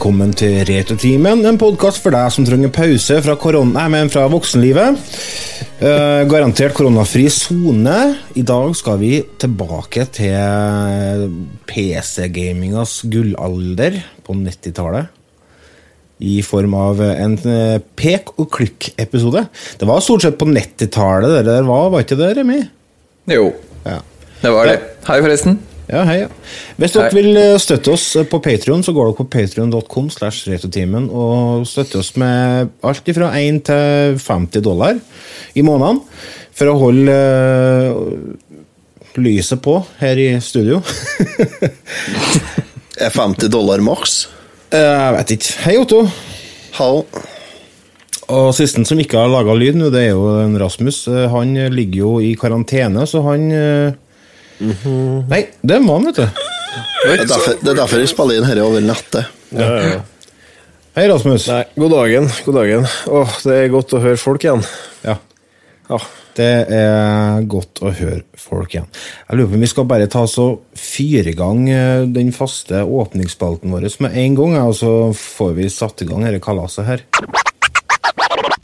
velkommen til Retrotimen, en podkast for deg som trenger pause fra, korona, nei, men fra voksenlivet. Eh, garantert koronafri sone. I dag skal vi tilbake til PC-gamingas gullalder på 90-tallet. I form av en eh, pek og klikk-episode. Det var stort sett på 90-tallet det der var, var ikke det, Remi? Jo, Ja. det var det. Hei, forresten. Ja, hei. Hvis dere vil eh, støtte oss på Patreon, så går dere på patreon.com slash retrotimen og støtter oss med alt fra 1 til 50 dollar i måneden for å holde uh, lyset på her i studio. Er 50 dollar maks? Eh, Jeg vet ikke. Hei, Otto. Hallo. Og sisten som ikke har laga lyd nå, det er jo en Rasmus. Eh, Han ligger jo i karantene, så han eh, Nei, det må han, vet du. Det er derfor, det er derfor jeg spiller inn dette over nettet. Ja, ja, ja. Hei, Rasmus. Nei, god dagen. God dagen. Åh, det er godt å høre folk igjen. Ja. Ja. Det er godt å høre folk igjen. Jeg lurer på om vi skal bare ta så fire fyre i gang eh, den faste åpningsspalten vår med en gang, og så får vi satt i gang dette kalaset her.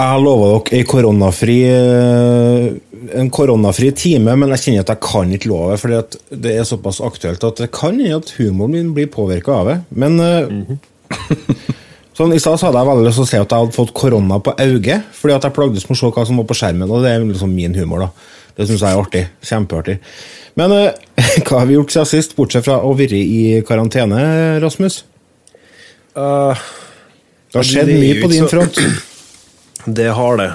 Jeg lover lova dere ei koronafri, eh, en koronafri time, men jeg kjenner at jeg kan ikke love fordi at det er såpass aktuelt at det kan hende at humoren min blir påvirka av det. Men eh, sånn, i stad hadde jeg veldig lyst til å si at jeg hadde fått korona på øyet, fordi at jeg plagdes med å se hva som var på skjermen, og det er liksom min humor. da. Det syns jeg er artig. Kjempeartig. Men eh, hva har vi gjort siden sist, bortsett fra å være i karantene, Rasmus? Uh, Det har skjedd mye på din front. det har det.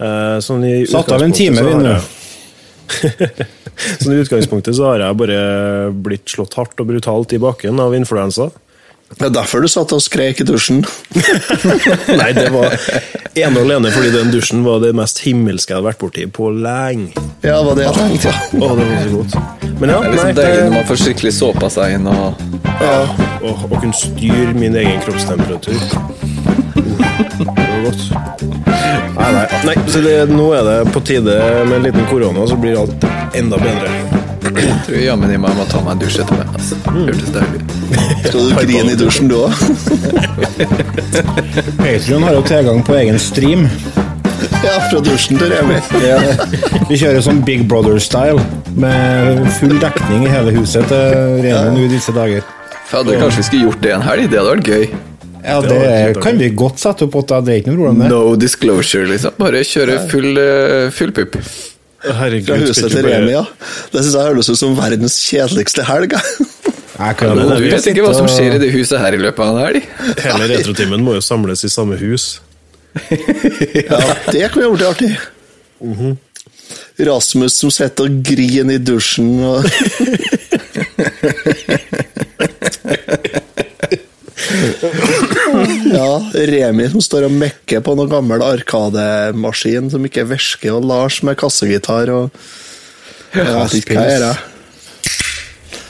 Eh, sånn i Satt av en time, så vi har jeg- Sånn I utgangspunktet så har jeg bare blitt slått hardt og brutalt i bakken av influensa. Det er derfor du satt og skrek i dusjen. Nei, det var ene og alene fordi den dusjen var det mest himmelske jeg hadde vært borti på lenge. Ja, det var det jeg tenkte. ja. Å, det var så godt. Men ja, Det er liksom deilig når man får skikkelig såpa seg inn og ja, og, og kunne styre min egen kroppstemperatur. Det var godt. Nei, nei. nei så det, nå er det på tide med en liten korona, så blir alt enda bedre. Jeg tror jammen jeg må ta meg en dusj etterpå. Altså. Hørtes deilig ut. Skal du grine i dusjen, du òg? Patreon har jo tilgang på egen stream. Ja, fra dusjen til Remi. Vi kjører sånn Big Brother-style, med full dekning i hele huset til Remi nå i disse dager. Fader, kanskje vi skulle gjort det en helg? Det hadde vært gøy. Ja, Det det kan vi godt sette opp, at Det er ikke noe problem, Med. No disclosure, liksom. Bare kjøre full, eh, full pupp. Herregud, Fra huset til bare- Remi, ja. Det syns jeg høres ut som verdens kjedeligste helg. jeg. Kan ja, godt vet ikke hva som skjer i det huset her i løpet av en helg? Hele retrotimen må jo samles i samme hus. Ja, det kan vi gjøre til artig. Rasmus som sitter og griner i dusjen og Ja, Remi som står og mekker på noen gammel arkademaskin som ikke virker, og Lars med kassegitar og Jeg vet ikke hva jeg gjør. jeg.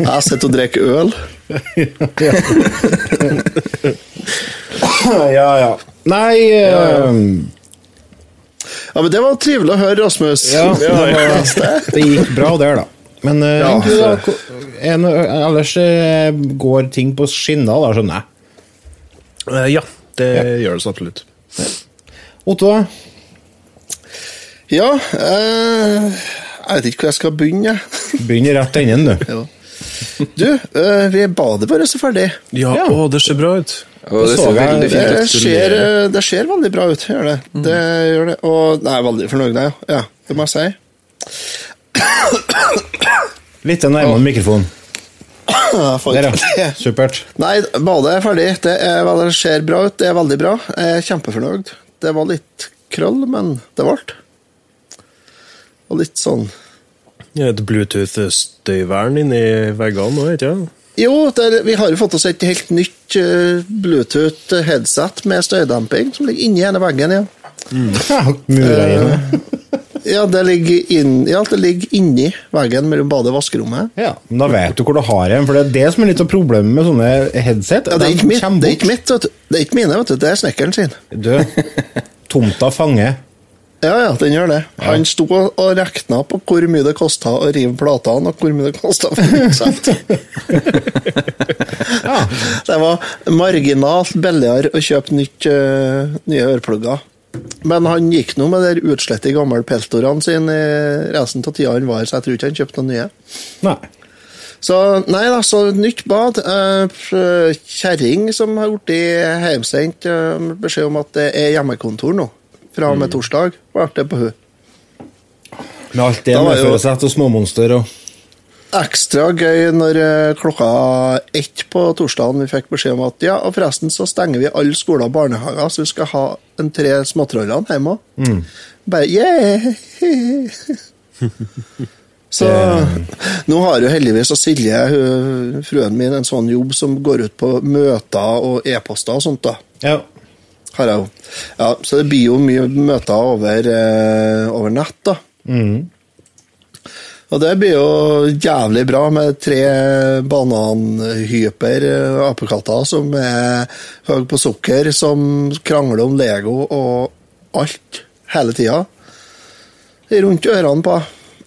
Jeg sitter og drikker øl. Ja, ja. Nei eh, Ja, men Det var trivelig å høre, Rasmus. Ja, det, var, det gikk bra der, da. Men uh, Ja, egentlig da, en, ellers eh, går ting på skinner, da, skjønner jeg. Uh, ja, det gjør det så absolutt. Otto, Ja, eh, jeg vet ikke hvor jeg skal begynne. Begynne begynn i rett enden, du. Ja. Du, eh, vi badet vårt er ferdig. Ja, Ja. Å, det ser bra ut. Og det ser jeg- veldig Det fint ser, eh, det ser veldig bra ut, gjør det. Det gjør det. Og jeg er veldig fornøyd, jeg. Ja, det må jeg si. Litt nærmere mikrofonen. Der, ja. Supert. Nei, badet er ferdig. Det, er, det ser bra ut. Det er veldig bra. Jeg er kjempefornøyd. Det var litt krøll, men det ble. Og litt sånn Et Bluetooth-støyvern inni veggene nå, ikke sant? Jo, det, er- vi har jo fått oss et helt nytt nytt eh, Bluetooth headset med støydemping som ligger inni ene veggen. Ja. Ja, Muregnet. Ja, det ligger, inn, ja, det ligger inni veggen mellom badet og vaskerommet. Ja, men da vet du hvor du har en, for det er det som er litt av problemet med sånne headset. Ja, det, er ikke mitt, det er ikke mitt, vet du. Det er ikke mine, vet du. Det er snekkeren sin. Du, tomta fanger. Ja, ja, den gjør det. Han sto og regna på hvor mye det kosta å rive platene, og hvor mye det kosta for ja. Det var marginalt billigere å kjøpe nytt, eh, nye øreplugger. Men han gikk nå med de utslette gamle peltorene sine i resten av tida han var her, så jeg tror ikke han kjøpte noen nye. Nei. Så nei da, så nytt bad. Eh, Kjerring som har blitt hjemsendt eh, beskjed om at det er hjemmekontor nå. Fra og med torsdag. Ble det på henne. Med alt det med jo- seg til småmonster og Ekstra gøy når eh, klokka ett på torsdagen vi fikk beskjed om at ja, og forresten så stenger vi alle skoler og barnehager, så vi skal ha en tre småtrollene hjemme òg. Bare yeah! Så nå har jo heldigvis og Silje, hun- fruen min, en sånn jobb som går ut på møter og e-poster og sånt. da. Ja. Har jeg jo. Ja, så det blir jo mye møter over, eh, over nett, da. Og det blir jo jævlig bra med tre bananhyper eh, apekatter som er høye på sukker, som krangler om Lego og alt hele tida. Rundt ørene på.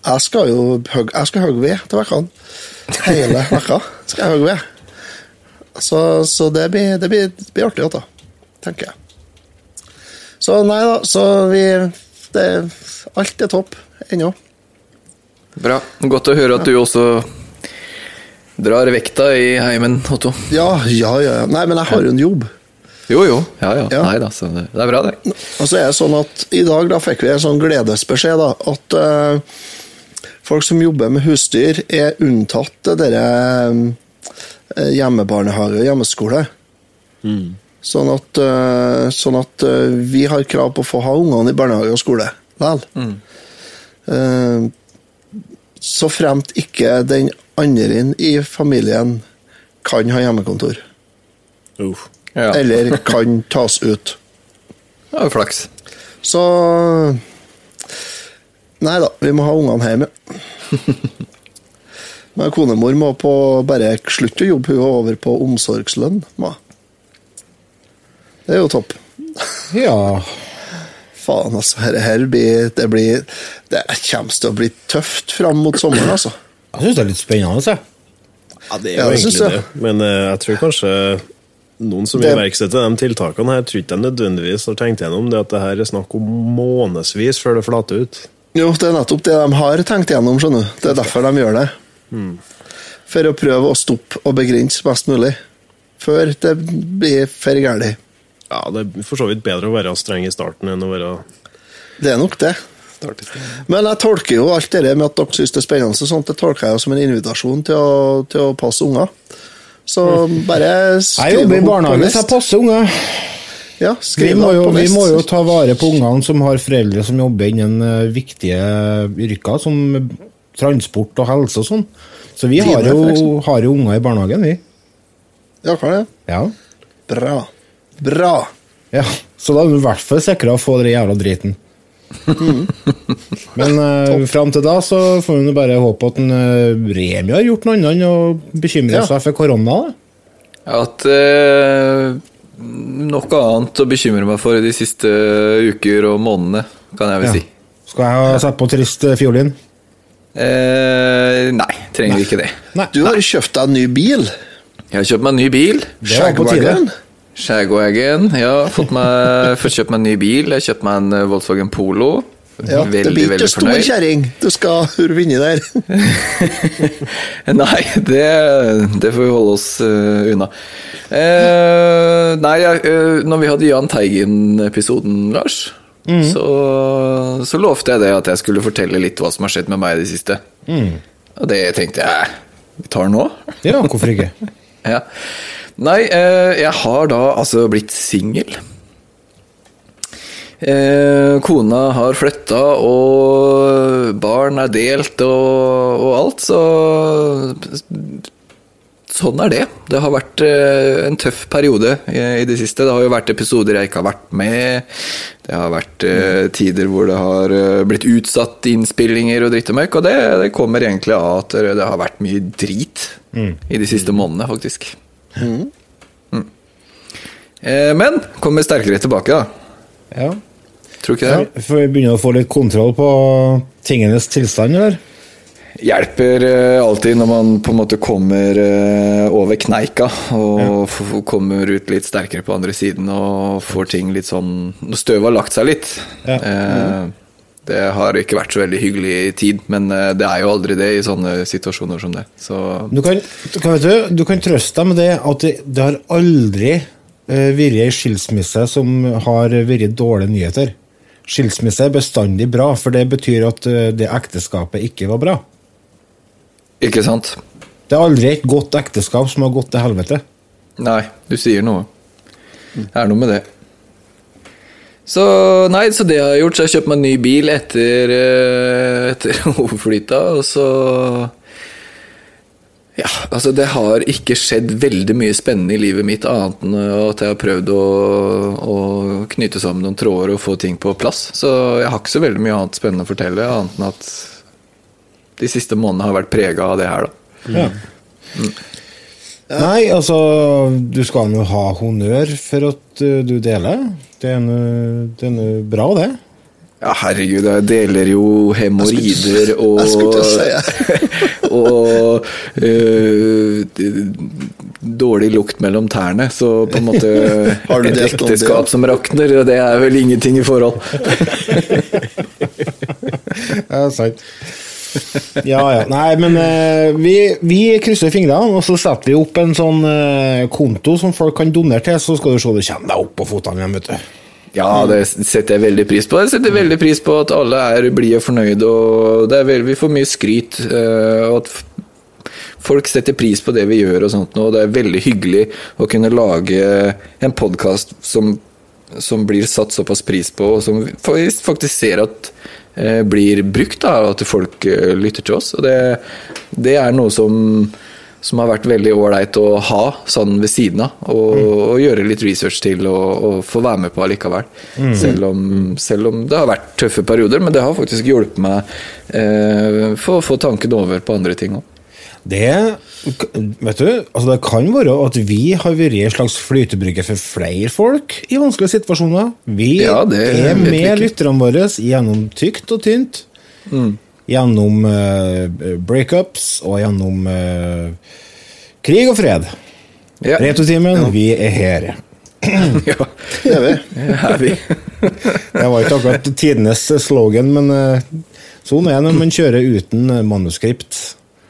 Jeg skal jo jeg skal hogge ved til vekkene. Hele vekka skal jeg hogge ved. Så, så det, blir, det, blir, det blir artig, da, tenker jeg. Så nei da, så vi det, Alt er topp ennå. Bra. Godt å høre at du også drar vekta i heimen, Otto. Ja, ja, ja. Nei, men jeg har jo en jobb. Jo, jo. Ja, ja. Ja. Nei da, så det, det er bra, det. Og så er det sånn at i dag da fikk vi en sånn gledesbeskjed, da, at uh, folk som jobber med husdyr, er unntatt det derre eh, hjemmebarnehage og hjemmeskole. Sånn at, uh, sånn at vi har krav på å få ha ungene i barnehage og skole vel. Eh, så fremt ikke den andre i familien kan ha hjemmekontor. Uh. Ja. Eller kan tas ut. Det er jo flaks. Så Nei da, vi må ha ungene hjemme. Men konemor må på bare slutte å jobbe, hun er over på omsorgslønn. ma. Det er jo topp. ja. Faen, altså. Her, her blir, det blir Det kommer til å bli tøft fram mot sommeren, altså. Jeg syns det er litt spennende. Jeg. Ja, det er jo ja, egentlig jeg. det. Men uh, jeg tror kanskje noen som iverksetter de tiltakene her, tror ikke de nødvendigvis har tenkt gjennom det at det her er snakk om månedsvis før det flater ut. Jo, det er nettopp det de har tenkt gjennom, skjønner du. Det er derfor de gjør det. For å prøve å stoppe og begrense best mulig. Før det blir for galt. Ja, det er for så vidt bedre å være streng i starten enn å være Det er nok det. Men jeg tolker jo alt det med at dere syns det er spennende, sånt, det tolker jeg jo som en invitasjon til å, til å passe unger. Så bare Jeg jobber i barnehage, så jeg passer unger. Ja, Vi må, jo, vi må jo ta vare på ungene som har foreldre som jobber innen eh, viktige yrker, som transport og helse og sånn. Så vi har jo, har jo unger i barnehagen, vi. Ja, klar det? Ja. Bra. Bra. ja. Så da er du i hvert fall sikra å få den jævla driten. Men uh, fram til da så får vi bare håpe at en, uh, Remi har gjort noe annet enn å bekymre Ja. seg for korona. da. At uh, Noe annet å bekymre meg for i de siste uker og månedene, kan jeg vel Ja. si. Skal jeg ha satt på trist eh, fiolin? Eh, nei, trenger ikke det. Nei. Du har jo kjøpt deg en ny bil. Jeg har kjøpt meg en ny bil. Det var på tide. Skjærgården. Ja, fått meg, fått kjøpt meg en ny bil. Jeg har kjøpt meg en eh, Volkswagen Polo. Ja, det veldig, blir ikke stor kjerring du skal vinne der. Nei, det, det får vi holde oss uh, unna. Uh, nei, eh, når vi hadde Jahn Teigen-episoden, Lars, så, så lovte jeg det at jeg skulle fortelle litt hva som har skjedd med meg i det siste. Og det tenkte jeg vi tar nå. Ja, hvorfor ikke? Ja. Nei, eh, jeg har da altså blitt singel. Eh, kona har flytta, og barn er delt og, og alt, så sånn er det. Det har vært eh, en tøff periode i, det siste. Det har jo vært episoder jeg ikke har vært med. Det har vært tider hvor det har blitt utsatt innspillinger og dritt og møkk. Og det, det kommer egentlig av at det, har vært mye drit i de siste månedene, faktisk. Mm. Eh, men kommer sterkere tilbake, da. Ja. Tror ikke ja. det? For vi begynner å få litt kontroll på tingenes tilstand, eller? hjelper eh, alltid når man på en måte kommer eh, over kneika og f- kommer ut litt sterkere på andre siden og får ting litt sånn Når støvet har lagt seg litt. Ja. Eh, det har ikke vært så veldig hyggelig i tid, men eh, det er jo aldri det i sånne situasjoner som det. Så Du kan, du kan, vet du, du kan trøste deg med det at det, det har aldri eh, vært ei skilsmisse som har vært dårlige nyheter. Skilsmisse er bestandig bra, for det betyr at eh, det ekteskapet ikke var bra. Ikke sant? Det er aldri et godt ekteskap som har gått til helvete. Nei, du sier noe. Det er noe med det. Så nei, så det jeg har gjort, så har jeg kjøpt meg en ny bil etter, eh, etter overflyta, og så Ja, altså det har ikke skjedd veldig mye spennende i livet mitt, annet enn at jeg har prøvd å, å knytte sammen noen tråder og få ting på plass. Så jeg har ikke så veldig mye annet spennende å fortelle, annet enn at de siste månedene har vært prega av det her, da. Ja. Nei, altså Du skal nå ha honnør for at eh, du deler. Det er nå- det er nå bra, det. Ja, herregud, jeg deler jo hemoroider og Og øh, dårlig lukt mellom tærne, så på en måte Har du Et ekteskap som rakner, og det er vel ingenting i forhold. Ja, sant. Ja, ja. Nei, men uh, vi, vi krysser fingrene, og så setter vi opp en sånn uh, konto som folk kan donere til, så skal du se du kommer deg opp på føttene igjen, vet du. Ja, det setter jeg veldig pris på. Jeg setter veldig pris på at alle er blide og fornøyde, og det er vel, vi får mye skryt. øh, og at folk setter pris på det vi gjør og sånt, og det er veldig hyggelig å kunne lage en podkast som, som blir satt såpass pris på, og som faktisk ser at eh, blir brukt, da, og at folk eh, lytter til oss. Og det, det er noe som som har vært veldig ålreit å ha sånn ved siden av. Og, og gjøre litt research til og, og få være med på allikevel. Selv, om, selv om det har vært tøffe perioder, men det har faktisk hjulpet meg eh, for å få tanken over på andre ting òg. Det, vet du, altså det kan være at vi har vært en slags flytebrygge for flere folk i vanskelige situasjoner. Vi Ja, det er med lytterne våre gjennom tykt og tynt. Gjennom uh, breakups og gjennom uh, krig og fred. Ja. Retotimen, vi er her. ja, Det er vi. det er vi. Det var ikke akkurat tidenes slogan, men uh, sånn er det når man kjører uten manuskript.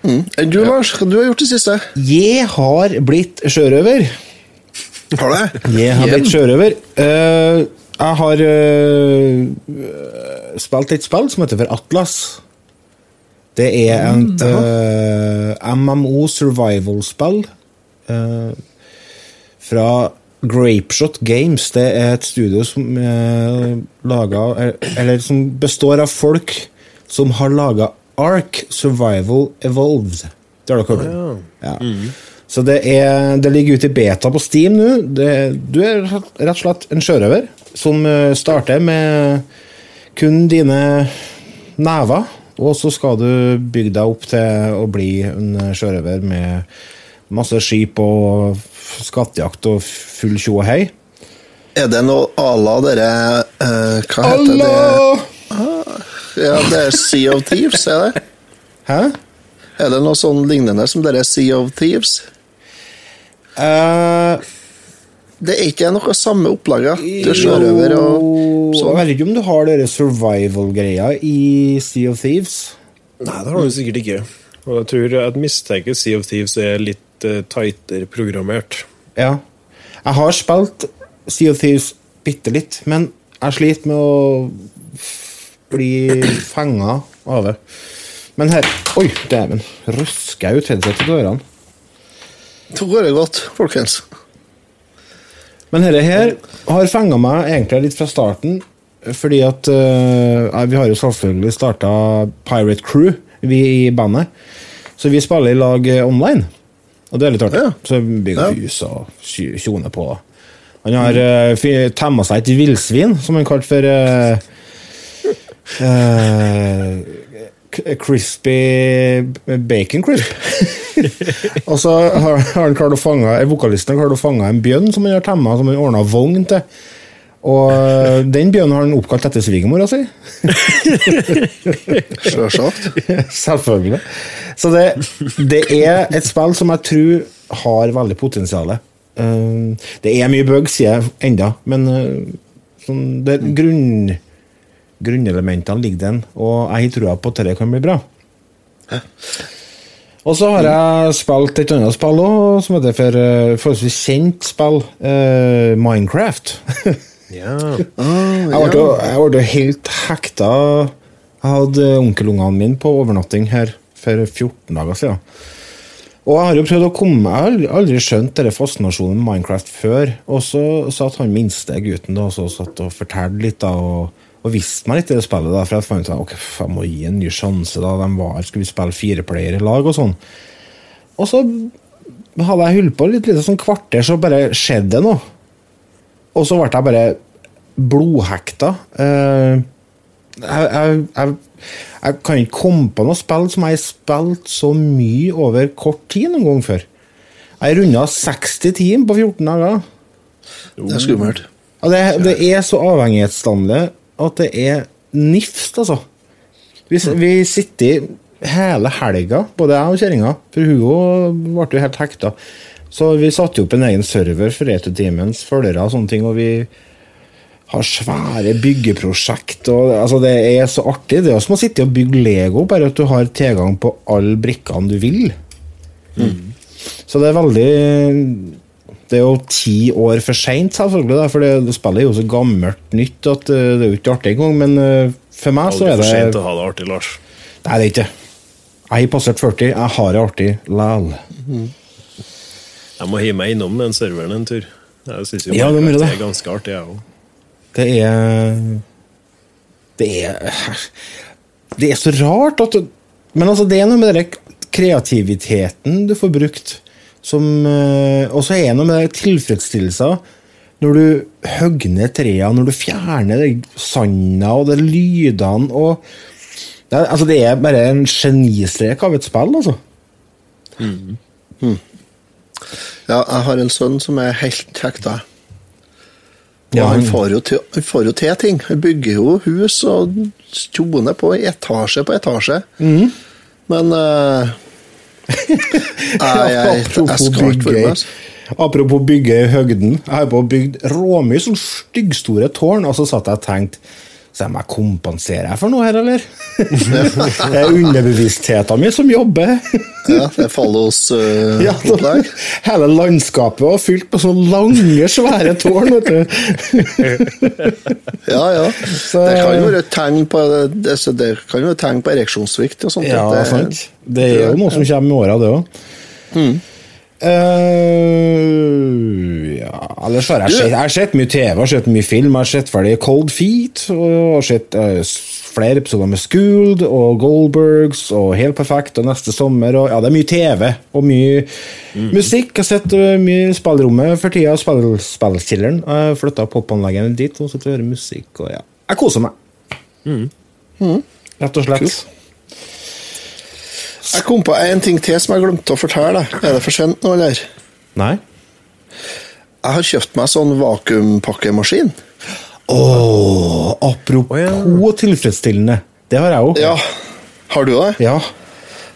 Mm. Du, Lars, du har gjort det siste? Jeg har blitt sjørøver. Har du det? Jeg har blitt sjørøver. Uh, jeg har uh, spilt et spill som heter for Atlas. Det er et uh, MMO survival-spill uh, fra Grapeshot Games. Det er et studio som er eller, Eller som består av folk som har laga Ark Survival Evolved. Det har dere hørt om? Ja. Så det, er, det ligger ute i beta på Steam nå. Det- Du er rett og slett en sjørøver som eh, starter med kun dine never, og så skal du bygge deg opp til å bli en sjørøver med masse skip og skattejakt og full tjo og hei. Er det noe à la dere uh, Hva heter det? Ja, det er Sea of Thieves, er det? Hæ? Er det noe sånn lignende som dere Sea of Thieves? Uh, Det er ikke noe samme opplaget. Du er sjørøver og Jeg sånn. vet ikke om du har dere survival-greia i Sea of Thieves. Nei, det har du sikkert ikke. Og jeg tror jeg mistenker Sea of Thieves er litt uh, tightere programmert. Ja. Jeg har spilt Sea of Thieves bitte litt, men jeg sliter med å f- bli fenga av det. Men her Oi, dæven. Røsker jeg ut headsetet til ørene. Det går det godt, folkens. Men dette her har fenga meg egentlig litt fra starten, fordi at uh, Vi har jo selvfølgelig starta Pirate Crew, vi i bandet. Så vi spiller i lag eh, online. Og det er litt artig. Ja. Så bygger vi hus og tjoner på. Han har uh, temma seg et villsvin, som han kalte for eh, eh, k- Crispy Bacon crisp. og så har, har han klart å fange vokalisten har klart å fange en bjørn som han har temma, som han ordna vogn til. Og eh, den bjørnen har han oppkalt etter svigermora si. Sjølsagt. Selvfølgelig. Så det, det er et spill som jeg tror har veldig potensial. Uh, det er mye bugs, sier jeg enda, men uh, sånn, det, grunn, grunnelementene ligger den, og jeg tror på at det kan bli bra. Og så har jeg spilt et annet spill òg, som heter for uh, forholdsvis kjent spill, uh, Minecraft. Ja. Jo- jeg ble jo helt hekta. Jeg hadde onkelungene mine på overnatting her for 14 dager siden. Og jeg har jo prøvd å komme Jeg har aldri skjønt denne fascinasjonen med Minecraft før. Og så satt han minste gutten da, og så satt og fortalte litt, da, og, og visste meg litt det spillet. da, For jeg fant ut at ok, jeg må gi en ny sjanse. da, De var, Skulle vi spille lag og sånn. Og så hadde jeg holdt på litt, litt sånn kvarter, så bare skjedde det noe. Og så ble jeg bare blodhekta. Eh, jeg, jeg, jeg, jeg kan ikke komme på noe spill som jeg har spilt så mye over kort tid noen gang før. Jeg runda 60 timer på 14 dager. Det er skummelt. Ja, det, det er så avhengighetsdannende at det er nifst, altså. Vi, vi sitter hele helga, både jeg og kjerringa, for hun ble jo helt hekta. Så vi satte opp en egen server for Retutimens følgere og sånne ting, og vi har svære byggeprosjekt. Og, altså, det er så artig. Det er som å sitte og bygge Lego, bare at du har tilgang på alle brikkene du vil. Så det er veldig Det er jo ti år for seint, selvfølgelig, da, for det spillet er jo så gammelt nytt at eh, det er jo ikke artig engang. Men eh, for meg så er det Aldri for sent å ha det artig, Lars. Nei, det er ikke. Jeg har passert 40, jeg har det artig likevel. Jeg må hive meg innom den serveren en tur. Jeg syns jo Ja, det det. Det. er ganske artig, jeg òg. Det er Det er Det er så rart at Men altså, det er noe med den kreativiteten du får brukt, som eh, Og så er det noe med tilfredsstillelser. når du hogger ned trærne, når du fjerner det sanda og de lydene og det er, altså, det er bare en genistrek av et spill, altså. Ja, jeg har en sønn som er helt hekta. Og Ja, han, får til, han får jo til ting. Han bygger jo hus og tjoner på etasje på etasje. Mm. Men jeg, Apropos skal bygge- altså. Apropos bygge i høgden. Jeg har på bygd råmye sånn styggstore tårn, og så satt jeg og tenkte så jeg må kompensere jeg for noe her, eller? det er underbevisstheten min som jobber. Ja, det faller hos uh, Ja, da, hele landskapet var fylt på sånne lange, svære tårn. vet du. Ja, ja. Så- Det kan jo være tegn på det, det kan jo være tegn på ereksjonssvikt og sånt. Ja, det, sant. Det er jo noe som kommer med åra, det òg. Mm. ja, ellers har jeg sett, jeg har sett mye TV, jeg har sett mye film. Jeg har sett ferdig Cold Feet, og jeg har sett eh, flere episoder med Schooled og Goldbergs og Helt perfekt og Neste sommer. Og, ja, det er mye TV og mye musikk. Jeg har sett eh, mye spillerommet spillrommet for tida. Spill, spillkilleren. Jeg flytta popanleggene dit og satt og hører musikk. Og ja, jeg koser meg. Rett og slett. Jeg kom på en ting til som jeg glemte å fortelle. Er det for sent nå, eller? Nei? Jeg har kjøpt meg sånn vakuumpakkemaskin. Åh, apropos tilfredsstillende. Det har jeg òg. Ja, har du det? Ja.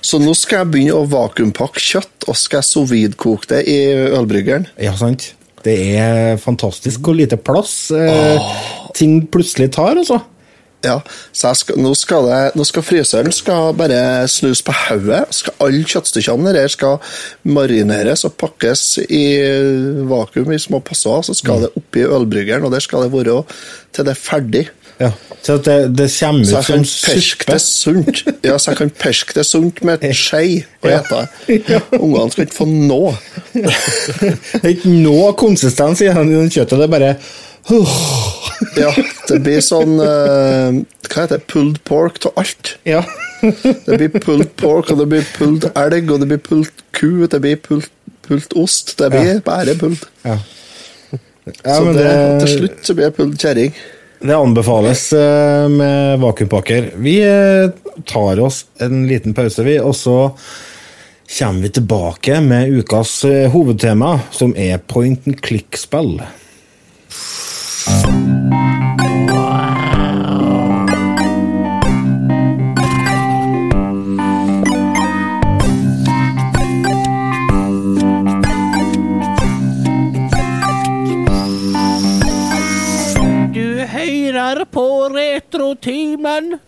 Så nå skal jeg begynne å vakuumpakke kjøtt, og skal jeg sovidkoke det i ølbryggeren. Ja, sant. Det er fantastisk hvor lite plass eh, ting plutselig tar, altså. Ja, så skal, nå, skal det, nå skal fryseren skal bare snus på hodet. Alle kjøttstykkene der skal marineres og pakkes i vakuum i små passer. Så skal det oppi ølbryggeren, og der skal det være til det er ferdig. Ja. Så det, det kommer ut som suppe. det sunt Ja, så jeg kan perske det sunt med et skje og Ja. ete. Ungene skal ikke få noe. Det er ikke noe konsistens i kjøttet. Det er bare Ja, det blir sånn uh, Hva heter det? Pulled pork av alt. Ja. Det blir pulled pork, og det blir pulled elg, og det blir pulled ku, det blir pulled pulled ost. Det blir bare pulled. Ja. Ja, så men det, det, til slutt så blir det pulled kjerring. det anbefales uh, med vakuumpakker. Vi uh, tar oss en liten pause, vi, og så kommer vi tilbake med ukas hovedtema, som er point and click-spill. Retrotimen.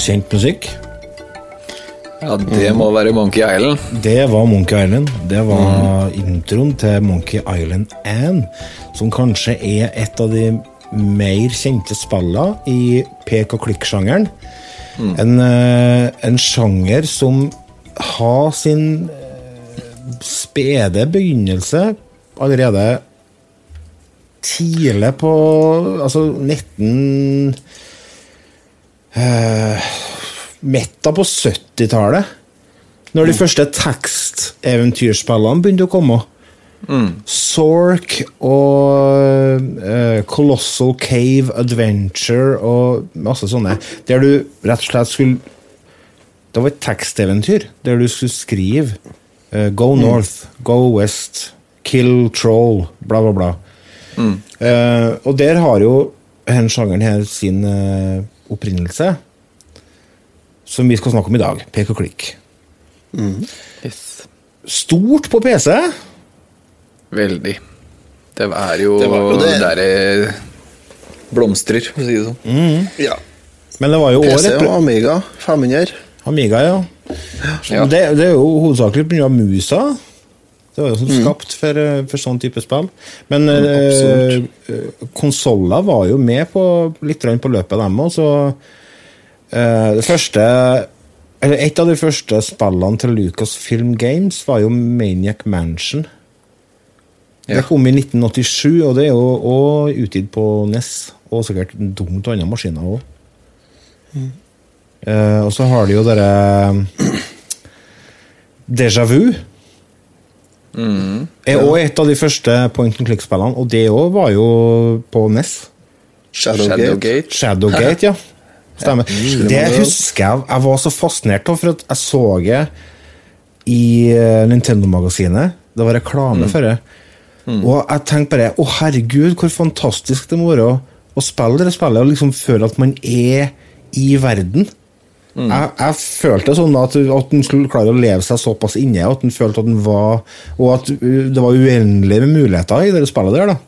Kjent musikk. Ja, det må være Monkey Island. Det var Monkey Island. Det var introen til Monkey Island 1, som kanskje er et av de mer kjente spillene i pek og klikk-sjangeren. En, eh, en sjanger som har sin eh, spede begynnelse allerede tidlig på Altså 19 eh, Midten på 70-tallet. Når de første teksteventyrspillene begynte å komme. Sork og uh, Colossal Cave Adventure og masse sånne. Der du rett og slett skulle Det var et teksteventyr der du skulle skrive uh, Go north, go west, kill troll, bla, bla, bla. Eh, og der har jo denne sjangeren her sin opprinnelse, som vi skal snakke om i dag. Pek og klikk. Yes. Stort på PC. Veldig. Det er jo Det var det. der det blomstrer, for å si det sånn. Ja. Men det var jo PC året og Amiga 500. Amiga, ja. Ja. Det, det er jo hovedsakelig pga. musa. Det var jo sånn skapt for, eh, for sånn type spill. Men eh, konsoller var jo med på litt på løpet, dem òg, så eh, Det første eller Et av de første spillene til Lucasfilm Games var jo Maniac Mansion. Det kom i 1987, og det er jo òg utgitt på NES. Og sikkert dumt andre maskiner òg. Eh, og så har de jo dere Déjà vu. Er òg et av de første point and click-spillene, og det òg var jo på NES. Shadowgate. Shadowgate. Shadowgate, ja. Stemmer. Det husker jeg jeg var så fascinert av, for at jeg så det i eh, Nintendo-magasinet. Det var reklame for det. Og jeg tenkte bare å herregud, hvor fantastisk det må være å, å spille det spillet og liksom føle at man er i verden. Jeg, jeg følte sånn at, at den skulle klare å leve seg såpass inne, at den følte at den var Og at uh, det var uendelig med muligheter i det spillet der, da.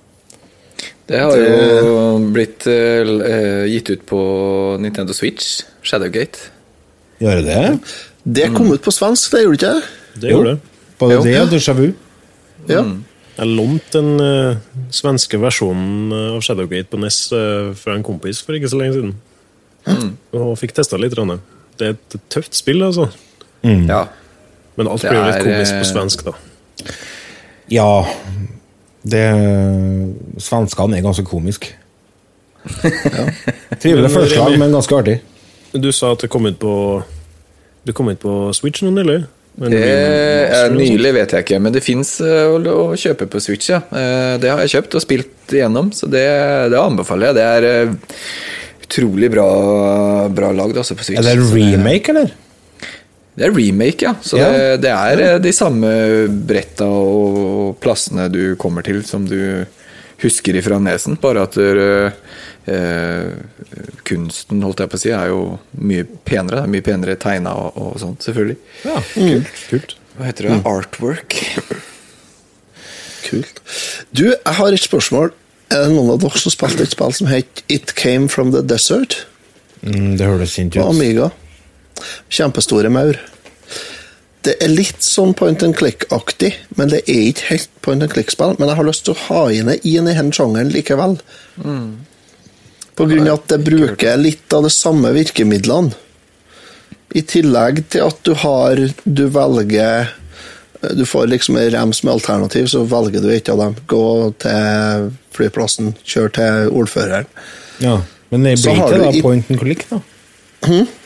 Det har jo blitt uh, gitt ut på Nintendo Switch, Shadowgate. Gjør det det? Det kom ut på svensk, det gjorde det ikke? Det gjorde det. Både det og déjà vu? Ja. Jeg lånte den uh, svenske versjonen av Shadowgate på NES uh, fra en kompis for ikke så lenge siden. Og fikk testa litt. grann. Det er et tøft spill, altså. Ja. Men alt blir jo litt komisk eh, på svensk, da. Ja det, Svenskene er ganske komisk. Trivelig Men, forslag, men ganske artig. Du sa at det kom ut på Det kom ut på Switch nå nylig? Det er nylig, vet jeg ikke, men det fins å, å kjøpe på Switch, ja. Eh, Det har jeg kjøpt og spilt igjennom, så det, det anbefaler jeg. Det er eh, utrolig bra, bra lagd altså, på Switch. Er det en remake, eller? Det er remake, ja. Så Ja. Det, det er eh, de samme bretta og plassene du kommer til, som du husker ifra nesen. Bare at eh, eh, kunsten, holdt jeg på å si, er jo mye penere. Er Mye penere tegna og, og sånt, selvfølgelig. Ja, Kult. kult. Hva heter det? Artwork. Kult. Du, jeg har et spørsmål. Er det noen av dere som spilte et spill som het It Came From The Desert? Mm, det høres fint På ut. Amiga. Kjempestore maur. Det er litt sånn point and click-aktig, men det er ikke helt point and click-spill. Men jeg har lyst til å ha inn det i denne sjangeren likevel. På grunn av at det bruker litt av de samme virkemidlene. I tillegg til at du har Du velger Du får liksom en rems med alternativ, så velger du et av dem. Gå til flyplassen, kjør til ordføreren. Ja, Men det blir ikke da i- point and click, da?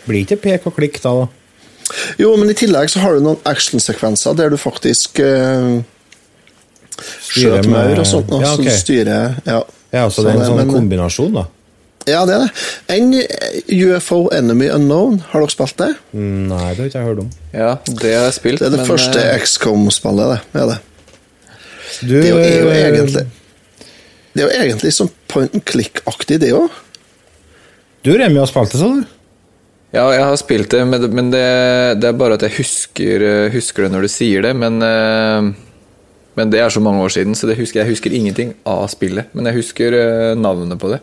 Blir ikke pek og klikk da? da? Jo, men i tillegg så har du noen actionsekvenser der du faktisk uh, skjøter maur og sånt. noe, Ja, okay. Styrer Ja, Ja, så det er en sånn men- kombinasjon, da? Ja, det er det. En UFO Enemy Unknown, har dere spilt det? Nei, det har ikke jeg hørt om. Ja, det har jeg spilt. Det er det men, første eh, XCOM-spillet, det. Er det. Du, Det er jo, er jo eh, egentlig Det er jo egentlig sånn point and click-aktig, det òg. Du, Remi, har spilt det, sa du? Ja, jeg har spilt det, men, det- men det, det er bare at jeg husker, eh, husker det når du sier det. Men, men det er så mange år siden, så det husker, jeg husker ingenting av spillet. Men jeg husker navnet på det.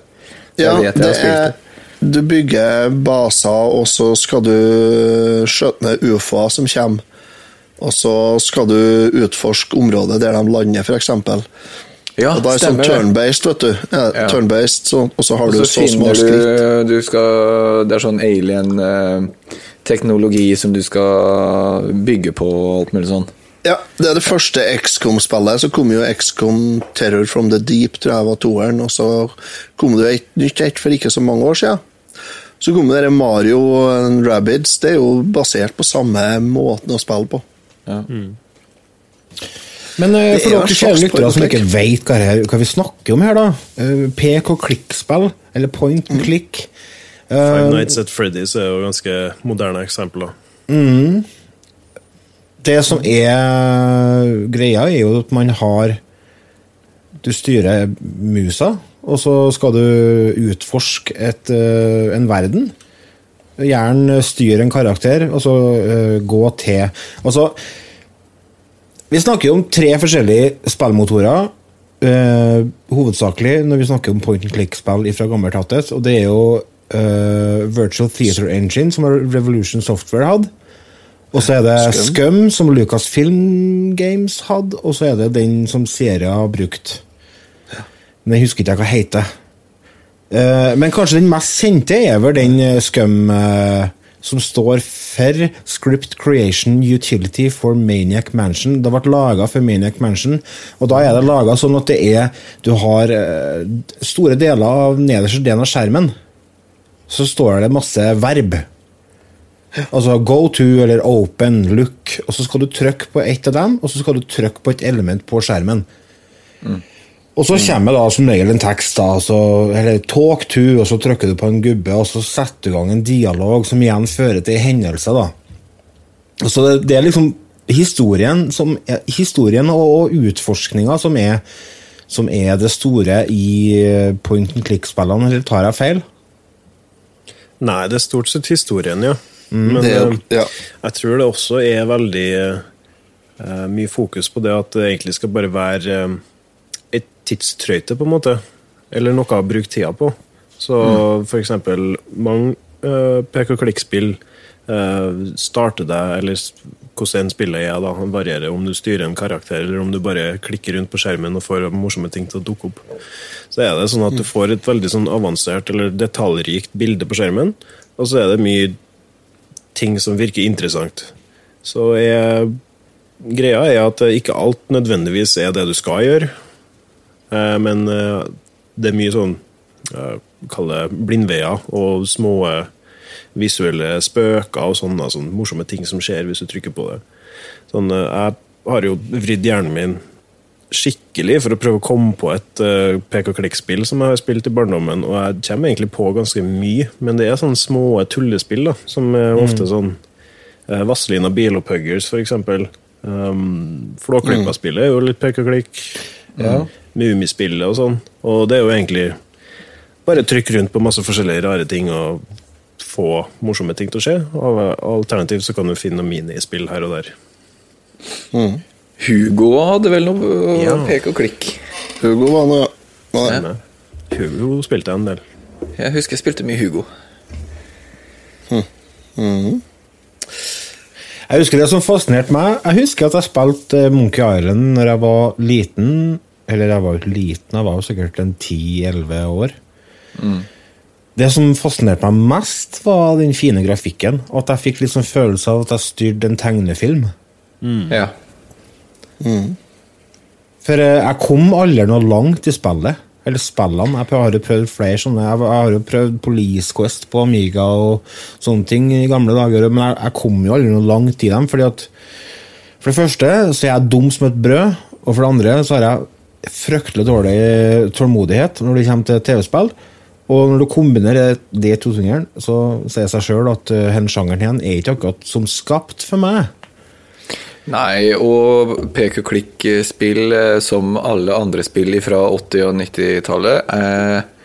Jeg Ja, vet jeg det er. Du bygger baser, og så skal du skjøte ned ufoer som kommer. Og så skal du utforske området der de lander, f.eks. Ja, og da er det sånn turn-based, vet du. Ja, Ja. turn-based, så, og så har Og du så så små skritt. du, du skal, Det er sånn alien-teknologi som du skal bygge på og alt mulig sånn. Ja, Det er det første XCOM-spillet. Så kom jo XCOM Terror from the Deep, tror jeg var toeren. Og så kom det jo et nytt et for ikke så mange år siden. Så kom det Mario and Rabbids. Det er jo basert på samme måten å spille på. Ja. Men eh, for er dere kjære lyttere som ikke veit vet hva, her, hva vi snakker om her, da. eh, Pek og klikk-spill, eller point Mm. and click. Five Nights at Freddy's er jo ganske moderne eksempler. Det som er greia, er jo at man har Du styrer musa, og så skal du utforske et, eh, en verden. Gjerne styre en karakter, og så eh, gå til Altså Vi snakker jo om tre forskjellige spillmotorer. Uh, hovedsakelig når vi snakker om point and click-spill fra gammelt. Og det er jo uh, Virtual Theater Engine, som Revolution Software hadde. Og så er det Scum. som som Lucasfilm Games hadde, og så er det den som Sierra har brukt. Men jeg husker ikke hva heter. Eh, men kanskje den mest kjente er vel den eh, Scum eh, som står for Script Creation Utility for Maniac Mansion. Det ble laga for Maniac Mansion, og da er det laga sånn at det er Du har store deler av nederste delen av skjermen, så står det masse verb. Altså go to eller open, look, og så skal du trykke på ett av dem, og så skal du trykke på et element på skjermen. Og så kommer da som regel en tekst, da, så, eller talk to, og så trykker du på en gubbe, og så setter du i gang en dialog som igjen fører til hendelser. da. Så det, det er liksom historien, som, historien og, og utforskninga som er, som er det store i eh, point and click-spillene, eller tar jeg feil? Nei, det er stort sett historien, ja. Men er- eh, ja. jeg tror det også er veldig uh, mye fokus på det at det egentlig skal bare være uh, et tidstrøyte, på en måte. Eller noe å bruke tida på. Så for eksempel mange uh, pek og klikk-spill uh, starter deg, eller hvordan en spiller er, da, varierer om du styrer en karakter, eller om du bare klikker rundt på skjermen og får morsomme ting til å dukke opp. Så er det sånn at du får et veldig sånn avansert eller detaljrikt bilde på skjermen, og så er det mye ting som virker interessant. Så jeg, greia er at ikke alt nødvendigvis er det du skal gjøre, eh, men eh, det er mye sånn eh, Kall det blindveier og små eh, visuelle spøker og sånne, sånne morsomme ting som skjer hvis du trykker på det. Sånn, eh, jeg har jo vridd hjernen min skikkelig for å prøve å komme på et uh, pek og klikk-spill som jeg har spilt i barndommen, og jeg kommer egentlig på ganske mye, men det er sånne små tullespill da, som er ofte sånn uh, Vazelina Bilopphuggers, for eksempel. Um, Flåklypa-spillet er jo litt pek og klikk. Ja. Mummispillet og sånn. Og det er jo egentlig bare trykk rundt på masse forskjellige rare ting og få morsomme ting til å skje. Alternativt så kan du finne noen minispill her og der. Hugo hadde vel noe Ja. pek og klikk. Hugo var noe Ja. Hugo spilte en del. Jeg husker jeg spilte mye Hugo. Jeg husker det som fascinerte meg. Jeg husker at jeg spilte eh, Monkey Island når jeg var liten. Eller jeg var jo ikke liten, jeg var jo sikkert en 10-11 år. Det som fascinerte meg mest, var den fine grafikken. Og at jeg fikk litt sånn følelse av at jeg styrte en tegnefilm. Ja. For eh, jeg kom aldri noe langt i spillet. Eller spillene. Jeg har jo prøvd flere sånne. Jeg har jo prøvd Police Quest på Amiga og sånne ting i gamle dager, men jeg, jeg kom jo aldri noe langt i dem. fordi at For det første så er jeg dum som et brød, og for det andre så har jeg fryktelig dårlig tålmodighet når det kommer til TV-spill. Og når du kombinerer de to tingene, så sier det seg sjøl at denne sjangeren igjen er ikke akkurat som skapt for meg. Nei, og pek og klikk-spill, eh, som alle andre spill fra 80- og 90-tallet, eh,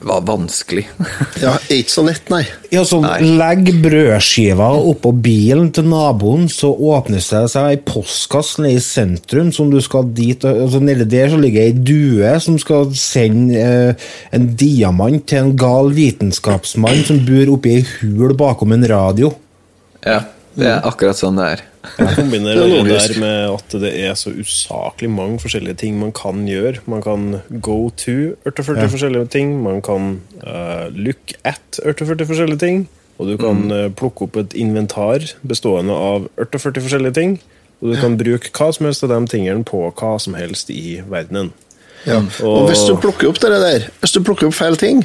var vanskelig. ja, ikke så lett, nei. Ja, så Nei. Legg brødskiva oppå bilen til naboen, så åpnes det seg ei postkasse nede i sentrum. som du skal dit, altså Nede der så ligger ei due som skal sende eh, en diamant til en gal vitenskapsmann som bor oppi ei hul bakom en radio. Ja, det er akkurat sånn det er. Kombinerer Det er det der med at det er så usaklig mange forskjellige ting man kan gjøre. Man kan go to 48 forskjellige ting, man kan uh, look at 48 forskjellige ting, og du kan eh, plukke opp et inventar bestående av 48 forskjellige ting, og du kan bruke hva som helst av de tingene på hva som helst i verdenen. Ja. Og hvis du plukker opp det der, hvis du plukker opp feil ting,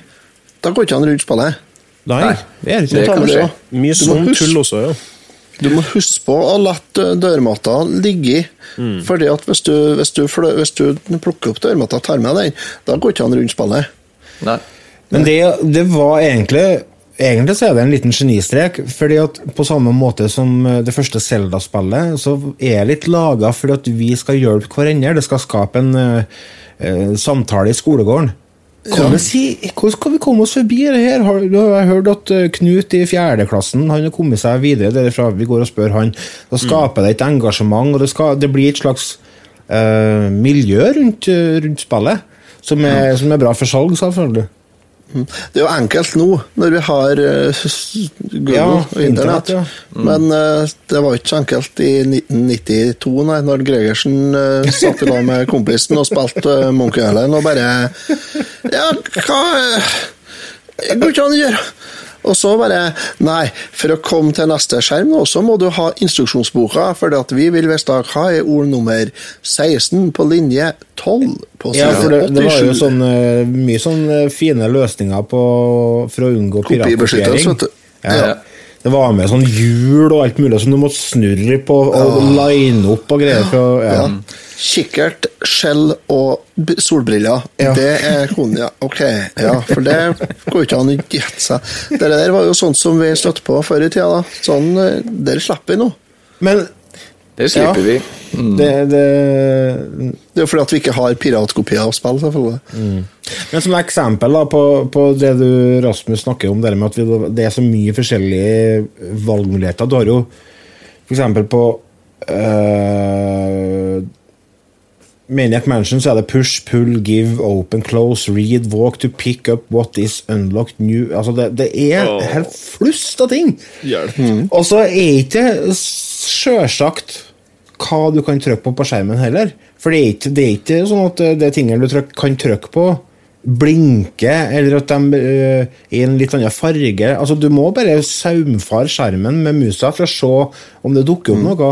da går ikke han rundt spillet. Nei, Nei, det er ikke det. Mye sånn tull også, ja. Du må huske på å la dørmatta ligge i. Fordi at hvis du, hvis, du, hvis du plukker opp dørmatta og tar med den, da går ikke han rundt spillet. Nei. Men det, det var egentlig Egentlig så er det en liten genistrek. fordi at På samme måte som eh, det første Zelda-spillet, så er det litt laga fordi at vi skal hjelpe hverandre. Det skal skape en eh, eh, samtale i skolegården. Hvordan, si, hvordan skal vi komme oss forbi det her? Har, du har hørt at eh, Knut i fjerdeklassen han har kommet seg videre derfra. Vi går og spør han. Da skaper det et engasjement, og det, skal, det blir et slags uh, miljø rundt, eh, rundt spillet. Som er, som er bra for salg, selvfølgelig. Det er jo enkelt nå, når vi har eh, Google Ja, og internett. ja. Men eh, det var ikke så enkelt i 1992, nei, når Gregersen uh, satt i lag med kompisen og spilte eh, Monkey Island og bare Ja, hva eh, går ikke an å gjøre? Og så bare Nei, for å komme til neste skjerm nå, så må du ha instruksjonsboka, for vi vil vite hva er ord nummer 16 på linje 12 på Ja, side for det, det var jo sånn, eh, mye sånn eh, fine løsninger på, for å unngå piratkopiering. Ja. Ja. Det var med sånn hjul og alt mulig som du måtte snurre på og line opp og greier. For, ja. Kikkert, skjell og solbriller. Ja. Det er konen, ja. Ok, ja, for det går ikke an å gjette seg. Det der var jo sånt som vi støtte på før i tida. da. Sånn, eh, Der slipper vi nå. Men Det slipper Ja. vi. det, det Det er jo fordi at vi ikke har piratkopier av spill, selvfølgelig. Men som eksempel da, på, på det du Rasmus snakker om, det med at vi, det er så mye forskjellige valgmuligheter. Du har jo eksempel på øh, Maniac Mansion så er det push, pull, give, open, close, read, walk to pick up what is unlocked new Altså det, det er oh. helt flust av ting! Mm. Og så er ikke sjølsagt hva du kan trykke på på skjermen heller. For det er ikke, det er ikke sånn at det tingene du tryk, kan trykke på, blinker, eller at de er er i en litt annen farge. Altså Du må bare saumfare skjermen med musa for å se om det dukker opp noe.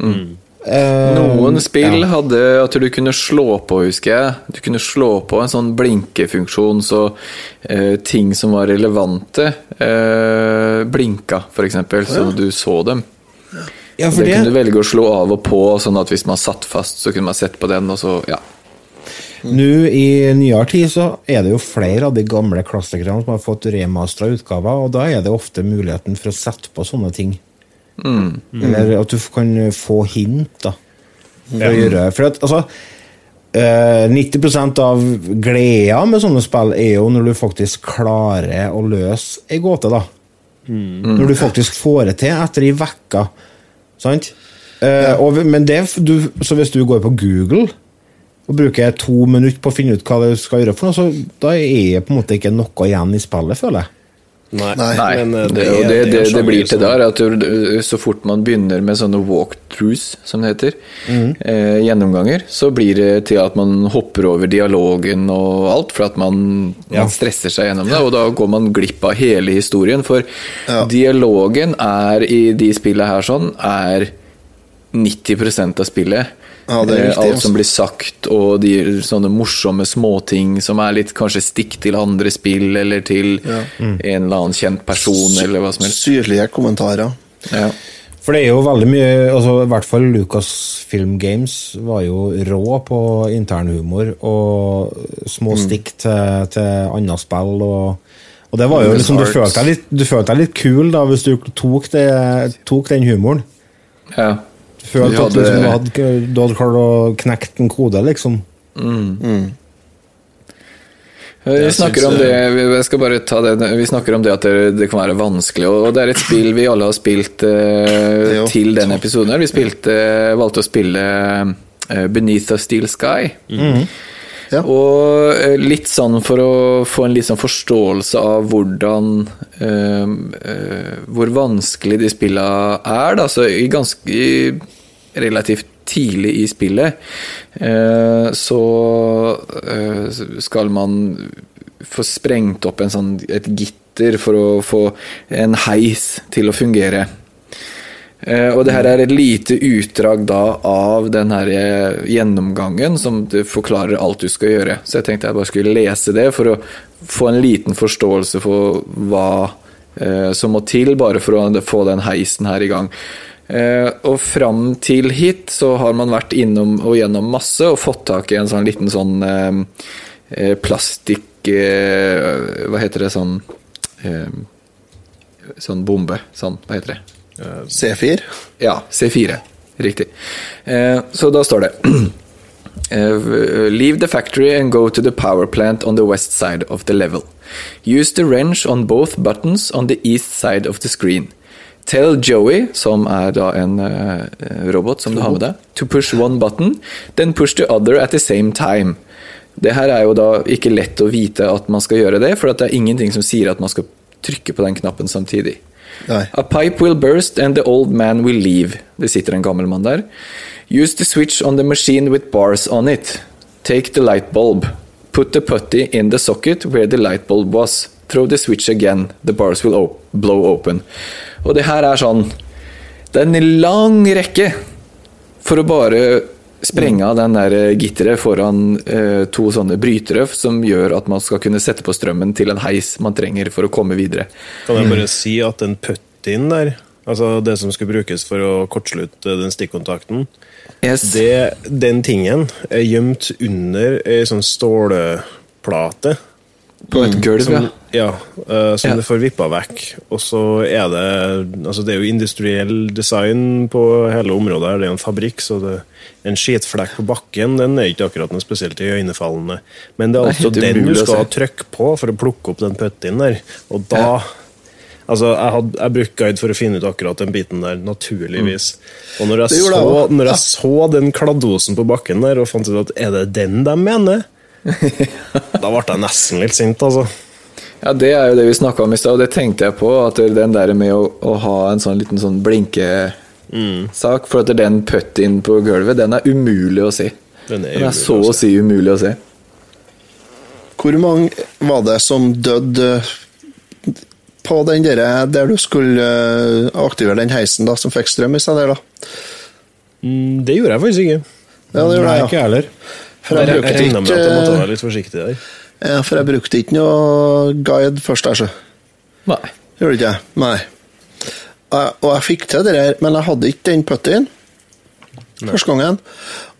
Eh, Noen spill ja. hadde at du kunne slå på, husker jeg. Du kunne slå på en sånn blinkefunksjon, så uh, ting som var relevante, uh, blinka, f.eks., så du så dem. Ja, det det, kunne du velge å slå av og på, sånn at hvis man satt fast, så kunne man sett på den, og så Ja. Nå i nyere tid så er det jo flere av de gamle klassikerne som har fått remastera utgaver, og da er det ofte muligheten for å sette på sånne ting. Eller at du kan få hint, da. For å gjøre For at, altså eh, 90% av gleda med sånne spill er jo når du faktisk klarer å løse ei gåte, da. Når du faktisk får det til etter ei uke. Sant? Eh, og, men det, du, så hvis du går på Google og bruker to minutter på å finne ut hva du skal gjøre, for noe, så da er det på en måte ikke noe igjen i spillet, føler jeg. Nei, Nei, men eh, det, er- og det, er det, det blir til der at du, så fort man begynner med sånne walkthroughs, som det heter, mm. eh, gjennomganger, så blir det til at man hopper over dialogen og alt, for at man, Ja. man stresser seg gjennom det, og da går man glipp av hele historien. For Ja. dialogen er i de spillene her sånn, er 90% av spillet. Ja, det er Eh, Alt som blir sagt, og de sånne morsomme småting som er litt kanskje stikk til andre spill, eller til en eller annen kjent person, eller hva som helst. Syrlige kommentarer. Ja. For det er jo veldig mye altså I hvert fall Lucasfilm Games var jo rå på internhumor og små stikk til, til andre spill. Og, og det var jo liksom Du følte deg litt, du følte deg litt kul da hvis du tok, det, tok den humoren. ja. Du ja, det... at liksom, du, hadde, du hadde klart å knekke en kode, liksom. Vi snakker om det vi- jeg skal bare ta det, vi snakker om det at det, kan være vanskelig, og det er et spill vi alle har spilt eh, til denne episoden. her. Vi spilte, valgte å spille eh, Beneath a Steel Sky. Ja. Og eh, litt sånn for å få en litt sånn forståelse av hvordan øh, øh, Hvor vanskelig de spillene er, da. Så i ganske i relativt tidlig i spillet øh, så skal man få sprengt opp sånn, et gitter for å få en heis til å fungere. Eh, og det her er et lite utdrag da av den her eh, gjennomgangen som forklarer alt du skal gjøre. Så jeg tenkte jeg bare skulle lese det for å få en liten forståelse for hva eh, som må til bare for å få den heisen her i gang. Og fram til hit så har man vært innom og gjennom masse og fått tak i en sånn liten sånn plastikk Hva heter det sånn Sånn bombe. Sånn, hva heter det? C4. Ja, C4. Riktig. Eh, så da står det eh, Leave the factory and go to the power plant on the west side of the level. Use the wrench on both buttons on the east side of the screen. Tell Joey, som er da en eh, robot som du har med deg, to push one button, then push the other at the same time. Det her er jo da ikke lett å vite at man skal gjøre det, for det er ingenting som sier at man skal trykke på den knappen samtidig. Nei. A pipe will burst and the old man will leave. Det sitter en gammel mann der. Use the switch on the machine with bars on it. Take the light bulb. Put the putty in the socket where the light bulb was. Throw the switch again. The bars will op blow open. Og det her er sånn Det er en lang rekke for å bare sprenge av den der gitteret foran eh, to sånne brytere som gjør at man skal kunne sette på strømmen til en heis man trenger for å komme videre. Kan jeg bare si at den puttien der, altså det som skulle brukes for å kortslutte den stikkontakten, Yes. det, den tingen er gjemt under ei sånn stålplate. På et gulv, Som, ja. ja, eh, som Ja. du får vippa vekk. Og så er det altså Det er jo industriell design på hele området. her, Det er en fabrikk, så det, en skitflekk på bakken den er ikke akkurat noe spesielt iøynefallende. Men det er altså den du skal ha trykke på for å plukke opp den puttien der. Og da Altså, jeg, hadde, jeg brukte guide for å finne ut akkurat den biten der, naturligvis. Og når jeg så, når jeg så den kladdosen på bakken der og fant ut at er det den de mener, da ble jeg nesten litt sint, altså. Ja, det er jo det vi snakka om i stad, og det tenkte jeg på. At den der med å, å ha en sånn liten sånn blinkesak For at den puttien på gulvet, den er umulig å se. Den er Den er så å si umulig å se. Hvor mange var det som døde på den der, der du skulle eh, aktivere den heisen, da, som fikk strøm i stedet? da? Mm, Det gjorde jeg faktisk ikke. Ja, det gjorde jeg, ja. ikke heller. For jeg Jeg brukte regna med at jeg måtte være litt forsiktig der. ja, for jeg brukte ikke noe guide først, der, så. Nei. Gjorde ikke jeg? Nei. Og og jeg fikk til det der, men jeg hadde ikke den puttyen første gangen.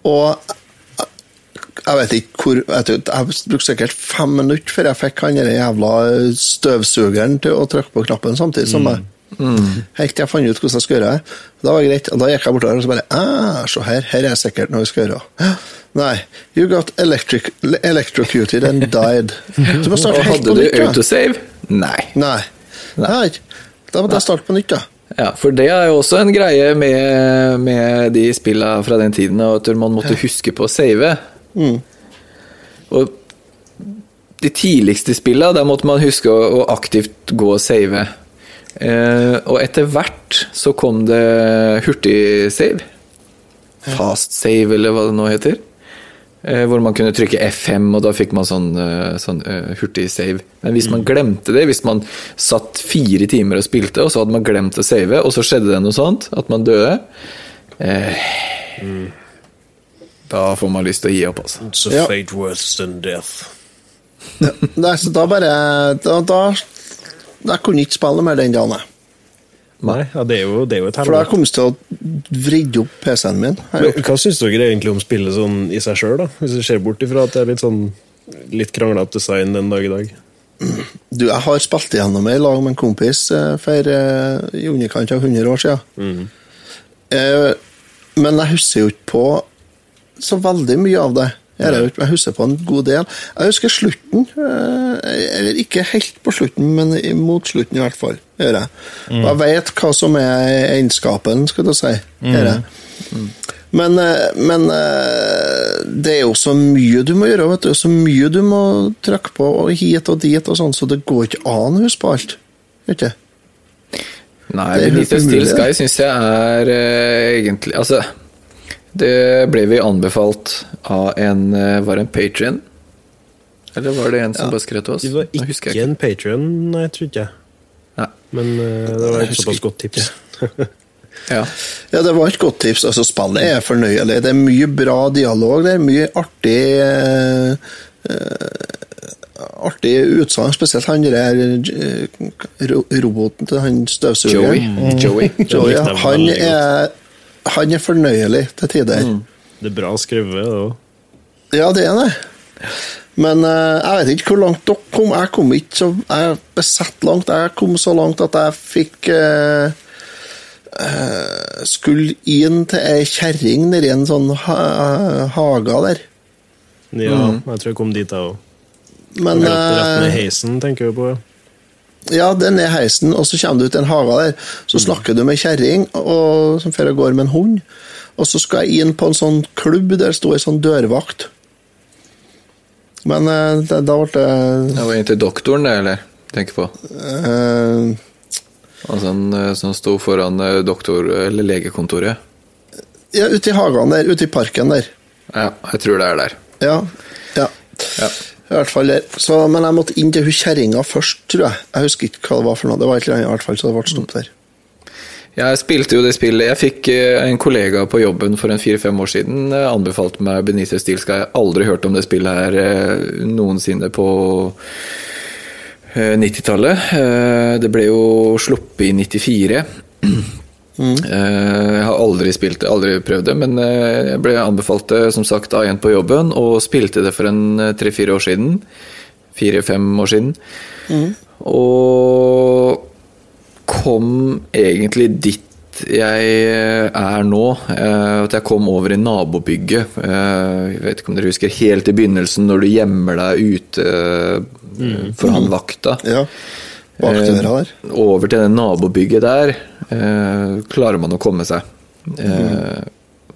Og jeg- jeg vet ikke hvor Jeg, du, jeg brukte sikkert fem minutter før jeg fikk han jævla støvsugeren til å trykke på knappen samtidig som meg. Helt til jeg fant ut hvordan jeg skulle gjøre det. Da var det greit. Og da gikk jeg bortover og så bare ah, Se her, her er sikkert noe jeg skal gjøre. Nei. You got electric, electrocuted and died. Så må starte helt på du Hadde du autosave? Nei. Nei. Nei. Da måtte jeg starte på nytt, da. Ja, for det er jo også en greie med, med de spilla fra den tiden, at man måtte huske på å save. Og de tidligste spilla, der måtte man huske å, å aktivt gå og save. Eh, og etter hvert så kom det hurtigsave. Fast save, eller hva det nå heter. Eh, hvor man kunne trykke F5, og da fikk man sånn, eh, sånn uh, hurtig save. Men hvis man glemte det, hvis man satt fire timer og spilte, og så hadde man glemt å save, og så skjedde det noe sånt, at man døde eh, Da får man lyst til å gi opp, altså. It's a Ja. fate worse than death. Nei, så da bare Da, da, da kunne jeg ikke spille mer den dagen, jeg. Nei, ja, det er jo, det er jo et For da helvete. kom jeg til å vride opp PC-en min. Men. Hva syns dere egentlig om spillet sånn i seg sjøl, da? Hvis du ser bort ifra at det er litt sånn litt kranglete design den dag i dag? Du, jeg har spilt igjennom det i lag med en kompis eh, for eh, i underkant av 100 år siden. Eh, men jeg husker jo ikke på så veldig mye av det. Jeg, ikke- jeg husker på en god del. Jeg husker slutten. eh, Eller ikke helt på slutten, men mot slutten i hvert fall. Jeg. Mm. jeg vet hva som er egenskapen, skal du si. Gjør jeg. Men, eh, men eh, det er jo så mye du må gjøre, vet du. Så mye du må trykke på, og hit og dit og sånn, så det går ikke an å huske på alt. Ikke? Nei, Benito Steel Sky syns jeg er egentlig Altså, det ble vi anbefalt av en eh, Var det en patrion? Eller var det en som bare skrev til oss? Det var ikke ikke. en Patrion, nei, jeg tror ikke jeg. Nei. Men uh, det var et såpass godt tips. Ja. Ja, det var et godt tips. Altså, Spillet er fornøyelig. Det er mye bra dialog der. Mye artig uh, uh, Artig utsagn, spesielt han der eh, ro- roboten til han støvsugeren. Joey. Joey. Joey, ja. Han er, han er fornøyelig til tider. Det er bra skrevet, det òg. Ja, det er det. Men uh, jeg vet ikke hvor langt dere kom. Jeg kom ikke så Jeg er besatt langt. Jeg kom så langt at jeg fikk uh, uh, Skulle inn til ei kjerring nedi en sånn ha hage der. Ja, jeg tror jeg kom dit, jeg òg. Men Rett, ned eh, heisen, tenker vi på. ja. Ja, det er ned heisen, og så kommer du til en hage der. Så snakker du med ei kjerring som drar av gårde med en hund. Og så skal jeg inn på en sånn klubb der det sto ei sånn dørvakt. Men eh, det, da ble det Det var inn til doktoren, det, eller? Tenker på. Uh, Altså han eh, som sto foran doktor- eller legekontoret. Ja, ute i hagen der, ute i parken der. Ja, jeg tror det er der. Ja. ja. Ja. I hvert fall der. Så, men jeg måtte inn til hun kjerringa først, tror jeg. Jeg husker ikke hva det var for noe. Det var et eller annet i hvert fall, så det ble stopp der. Jeg spilte jo det spillet Jeg fikk eh, en kollega på jobben for en fire-fem år siden anbefalt anbefalte meg Benito Steel Skal Jeg aldri hørt om det spillet her eh, noensinne på eh, 90-tallet. Eh, Det ble jo sluppet i 94. Eh, Jeg har aldri spilt det, aldri prøvd det, men eh, jeg ble anbefalt det som sagt av en på jobben, og spilte det for en eh, tre-fire år siden. Fire-fem år siden. Og kom egentlig dit jeg er nå. At jeg kom over i nabobygget. Jeg vet ikke om dere husker helt i begynnelsen, når du gjemmer deg ute eh, for han vakta. Ja. Bak døra der. Over til det nabobygget der klarer man å komme seg. Eh,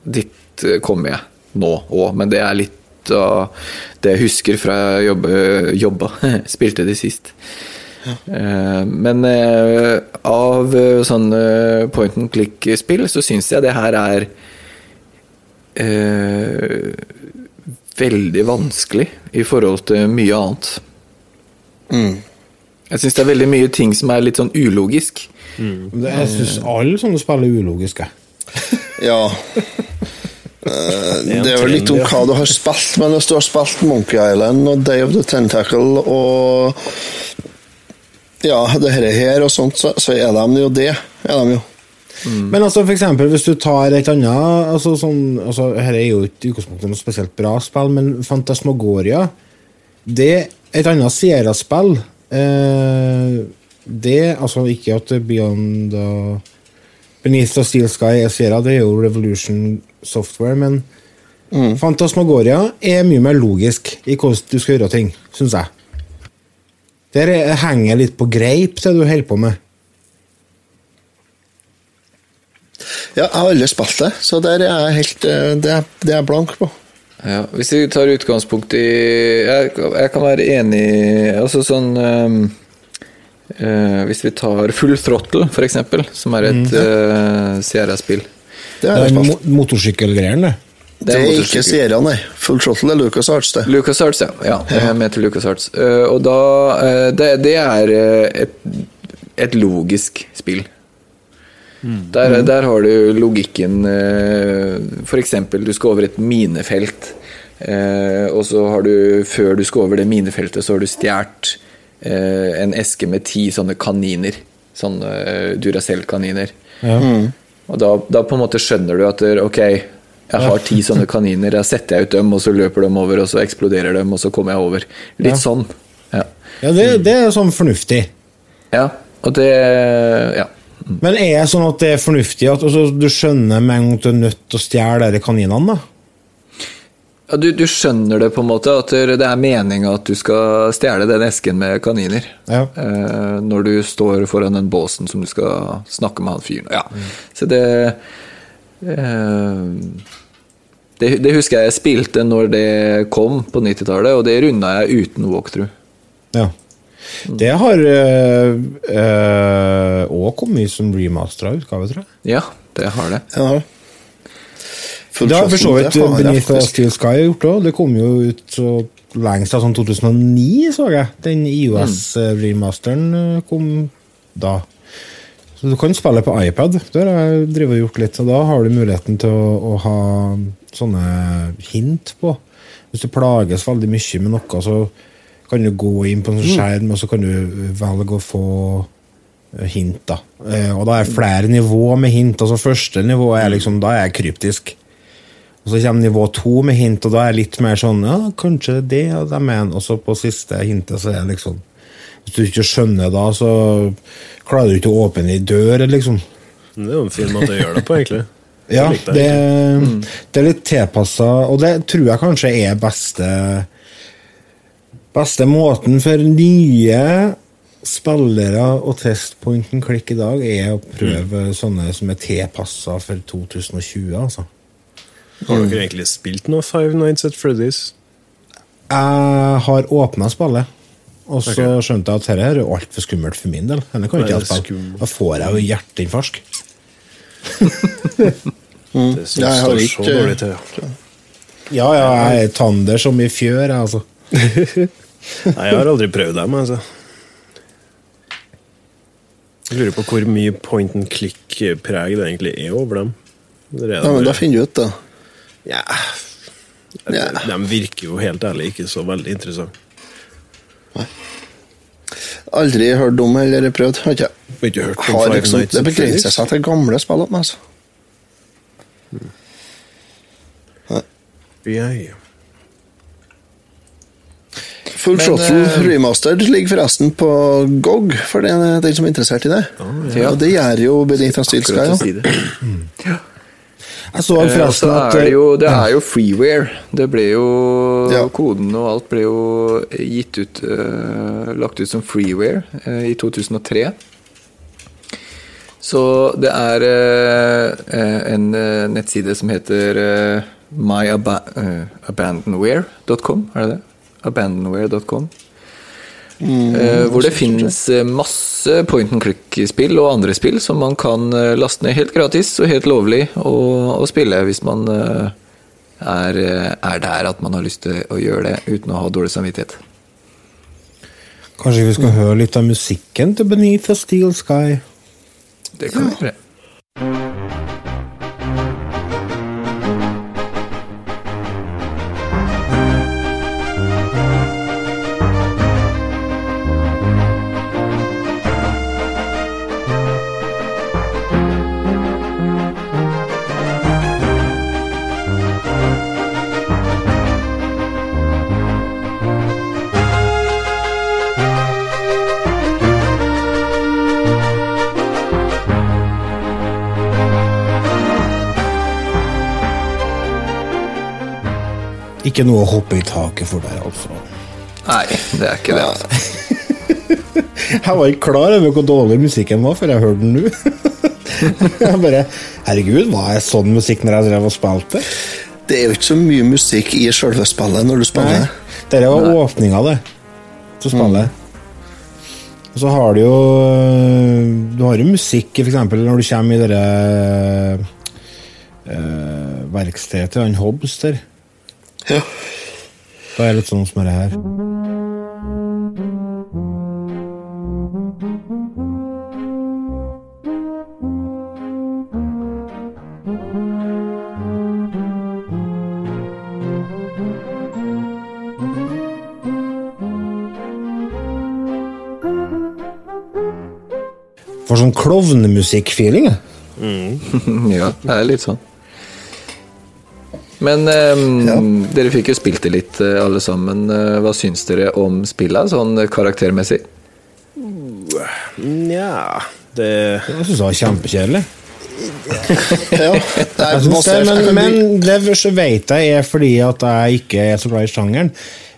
dit eh, kommer jeg nå òg, men det er litt av det jeg husker fra jeg jobbe, jobba. Spilte det sist. Ja. men eh, av eh, sånne point and click-spill så syns jeg det her er eh, veldig vanskelig i forhold til mye annet. Jeg syns det er veldig mye ting som er litt sånn ulogisk. Det, jeg syns alle sånne spill er ulogiske. Ja. Eh, Det er jo litt om hva du har spilt, men hvis du har spilt Monkey Island og Day of the Tentacle og ja, det her, her og sånt, så, så er de jo det. Er de jo. Men altså, for eksempel, hvis du tar et annet altså, sånn, altså, Her er jo ikke utgangspunktet noe spesielt bra spill, men Fantasmagoria Det er et annet Sierra-spill. Eh, det Altså, ikke at Beyond uh, Beneath the Steel Sky er Sierra, det er jo Revolution Software, men Fantasmagoria er mye mer logisk i hvordan du skal gjøre ting, syns jeg. Der er- henger litt på greip, det du holder på med. Ja, jeg har aldri spilt det, så der er jeg helt eh, Det er, det er jeg blank på. Ja, hvis vi tar utgangspunkt i Jeg, jeg kan være enig Altså sånn ehm, eh, Hvis vi tar Full Throttle, for eksempel, som er et eh, Sierra-spill. Det Det har er motorsykkelgreiene, det. Det er ikke. Sierra, nei. Full Throttle er Lucas Arts, det. Lucas Arts, ja. ja. Er med til Lucas Arts. Uh, og da det, det er et, et logisk spill. Der, der har du logikken For eksempel, du skal over et minefelt. eh, og så har du, før du skal over det minefeltet, så har du stjålet en eske med ti sånne kaniner. Sånne eh, Duracell-kaniner. Og da, da på en måte skjønner du at ok, jeg har ti sånne kaniner, jeg setter jeg ut dem, og så løper de over, og så eksploderer dem, og så kommer jeg over. Litt Ja. sånn. Ja. Ja, det, det er sånn fornuftig. ja. Og det Ja. Men er det sånn at det er fornuftig at altså, du skjønner med en gang at du er nødt til å stjele de kaninene, da? Du, du skjønner det på en måte, at det er meninga at du skal stjele den esken med kaniner. Ja. Eh, når du står foran den båsen som du skal snakke med han fyren. Ja. Så det, eh, det Det husker jeg jeg spilte når det kom på 90-tallet, og det runda jeg uten walkthrough. Ja. Det har òg kommet som remastera utgave, tror jeg. Ja, det har det. Ja. Det har for så vidt Beneath the. Steel Sky gjort òg. Det kom jo ut så lengst siden, sånn 2009, så jeg. Den IOS-remasteren mm. kom da. Så du kan spille på iPad. Det har jeg drevet og gjort litt. Og da har du muligheten til å, å ha sånne hint på. Hvis du plages veldig mye med noe, så kan du gå inn på en skjerm, mm. og så kan du velge å få eh, hint. da. Eh, Og da er det flere nivåer med hint. altså Første nivå er liksom, da er jeg kryptisk. Og så kommer nivå to med hint, og da er jeg litt mer sånn Ja, kanskje det er det jeg mener. Og så på siste hintet så er det liksom Hvis du ikke skjønner da, så klarer du ikke å åpne ei dør, liksom. Det er jo en fin måte å gjøre det på, egentlig. Ja, det, det er litt tilpassa, og det tror jeg kanskje er beste Beste måten for nye spillere å teste point and click i dag, er å prøve sånne som er tilpassa for 2020, altså. Har dere egentlig spilt noe Five Nights at Freddy's? Jeg har åpna spillet, og så okay. skjønte jeg at dette er altfor skummelt for min del. Denne kan ikke jeg det spille. Da får jeg jo hjerteinfarkt. Det som jeg har står ikke- så dårlig til. ja. Ja, ja, jeg er tander som i fjør, jeg, altså. Nei, jeg har aldri prøvd dem, altså. Jeg lurer på hvor mye point and click-preg det egentlig er over dem. Det er Ja, men da finner du ut, da. Ja. Ja. De virker jo helt ærlig ikke så veldig interessante. Aldri hørt om eller prøvd. Har ikke. Har ikke hørt om Har Five liksom, Nights det begrenser seg til gamle spill. Altså. Ja, ja. Full Men, Throttle eh, Remastered ligger forresten på GOG, for den, den som er interessert i det. ja. Og det gjør jo Benita å Ja. Jeg så Eh, forresten så at er det, jo, det er jo freeware. Det ble jo Ja. Koden og alt ble jo gitt ut uh, Lagt ut som freeware uh, i 2003. Så det er uh, eh, en eh, nettside som heter myabandonware.com, er det det? Abandonware.com. Eh, hvor det finnes eh, masse point and click-spill og andre spill som man kan eh, laste ned helt gratis og helt lovlig og, og spille hvis man er, er der at man har lyst til å gjøre det uten å ha dårlig samvittighet. Kanskje vi skal høre litt av musikken til Beneath a Steel Sky? Det kan vi gjøre. Ikke noe å hoppe i taket for der, altså. Nei, det er ikke det. altså. Jeg var ikke klar over hvor dårlig musikken var før jeg hørte den nå. jeg bare Herregud, var jeg sånn musikk når jeg drev og spilte? Det er jo ikke så mye musikk i selve spillet når du Nei. spiller. Dette var åpninga, det. Til spillet. Og så har du jo Du har jo musikk, for eksempel når du kommer i det uh, verkstedet til han Hobbs der. Ja. Da er det litt sånn som det her. Får sånn klovnemusikk-feeling. Mm. ja, det er litt sånn. Men um, Ja. dere fikk jo spilt det litt, eh, alle sammen. Eh, Hva syns dere om spillet, sånn eh, karaktermessig? Nja Det Jeg syns det var kjempekjedelig. ja. Det er men, men det så vet jeg er fordi at jeg ikke er så glad i sjangeren.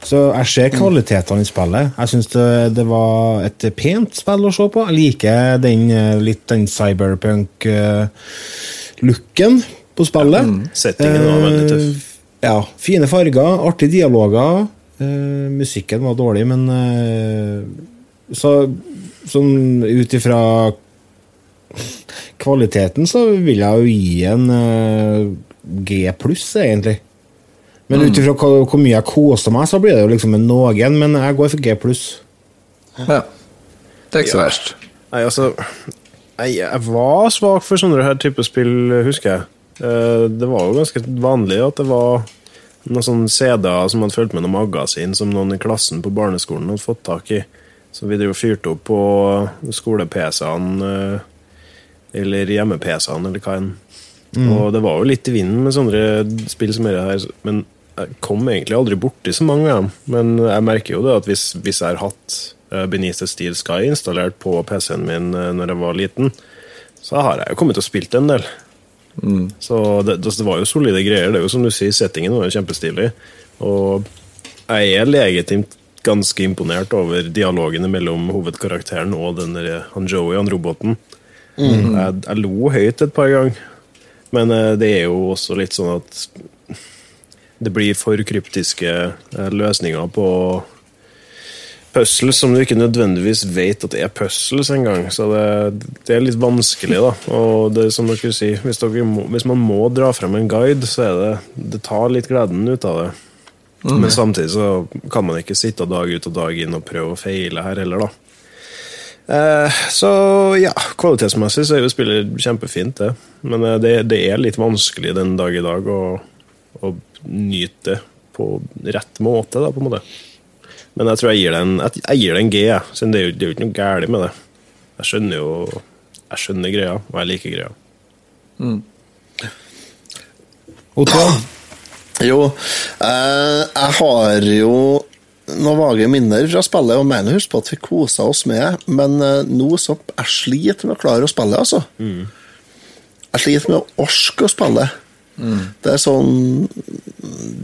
Så jeg ser kvalitetene i spillet. Jeg syns det, det var et pent spill å se på. Jeg liker den, litt den cyberpunk-looken på spillet. Settingen var veldig tøff. Eh, Ja, fine farger, artige dialoger. Uh, musikken var dårlig, men uh, Så sånn ut ifra kvaliteten så vil jeg jo gi en uh, G pluss, egentlig. Men ut ifra hvor, hvor mye jeg koser meg, så blir det jo liksom en noen, men jeg går for G pluss. Ja. Det er ikke så verst. Nei, altså jeg, jeg var svak for sånne her type spill, husker jeg. Eh, Det var jo ganske vanlig at det var noen sånne CD-er som hadde fulgt med noen magasin som noen i klassen på barneskolen hadde fått tak i. Som vi drev fyrte opp på skole-PC-ene eh, eller hjemme-PC-ene eller hva enn. Og det var jo litt i vinden med sånne spill som dette her, men jeg kom egentlig aldri borti så mange av dem. Men jeg merker jo det at hvis, hvis jeg har hatt Beneath the Steel Sky installert på PC-en min når jeg var liten, så har jeg jo kommet og spilt en del. Så det, det var jo solide greier. Det er jo som du sier, settingen var jo kjempestilig. Og jeg er legitimt ganske imponert over dialogene mellom hovedkarakteren og den der, han Joey, han roboten. Jeg, jeg lo høyt et par ganger. Men eh, det er jo også litt sånn at det blir for kryptiske eh, løsninger på puzzles som du ikke nødvendigvis vet at er puzzles engang. Så det, det er litt vanskelig, da. Og det som dere sier, hvis, dere må, hvis man må dra frem en guide, så er det Det tar litt gleden ut av det. Men samtidig så kan man ikke sitte dag ut og dag inn og prøve å feile her heller, da. Eh, så ja, kvalitetsmessig så er jo spillet kjempefint, det. Men eh, det, det er litt vanskelig den dag i dag å, å nyte det på rett måte, da, på en måte. Men jeg tror jeg gir det en, jeg, gir det en G, jeg. Siden det er jo, det er jo ikke noe galt med det. Jeg skjønner jo Jeg skjønner greia, og jeg liker greia. Otto? Jo, eh, jeg har jo noen vage minner fra spillet, og mener husk på at vi kosa oss med men eh, nå så Jeg sliter med å klare å spille, altså. Jeg sliter med å orke å spille. Det er sånn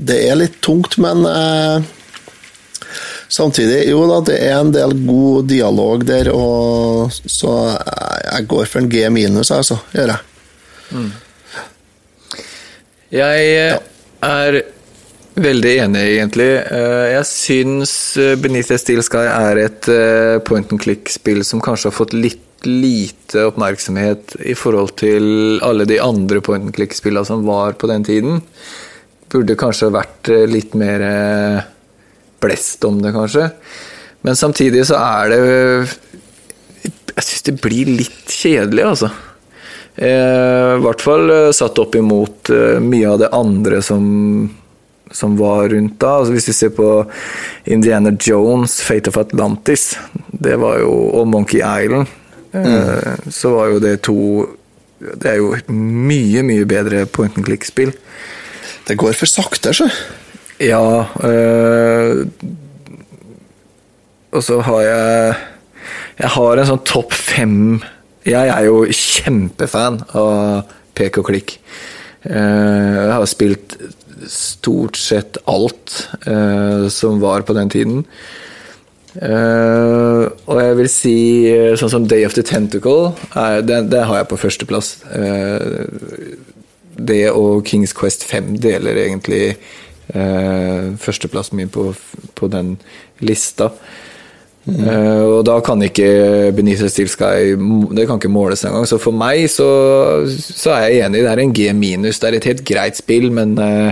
Det er litt tungt, men eh, samtidig Jo da, det er en del god dialog der, og så jeg, går for en G minus, altså. Gjør jeg. Jeg ja. er veldig enig, egentlig. Eh, Jeg syns Benitez Beneath Steel Sky er et eh, point and click-spill som kanskje har fått litt lite oppmerksomhet i forhold til alle de andre point and click-spillene som var på den tiden. Burde kanskje vært eh, litt mer eh, blest om det, kanskje. Men samtidig så er det Jeg syns det blir litt kjedelig, altså. Eh, I hvert fall eh, satt opp imot eh, mye av det andre som, som var rundt da. Altså, hvis vi ser på Indiana Jones, Fate of Atlantis, det var jo, og Monkey Island, eh, så var jo det to Det er jo mye, mye bedre point and click-spill. Det går for sakte, så. Ja øh, Og så har jeg Jeg har en sånn topp fem Jeg er jo kjempefan av pek og klikk. Eh, jeg har spilt stort sett alt eh, som var på den tiden. Uh, og jeg vil si sånn som Day of the Tentacle, uh, det, det har jeg på førsteplass. Uh, det og Kings Quest 5 deler egentlig uh, førsteplassen min på, på den lista. Eh, og da kan ikke the Steel Sky Det kan ikke måles engang. Så for meg så, så, er jeg enig. Det er en G minus. Det er et helt greit spill, men, uh,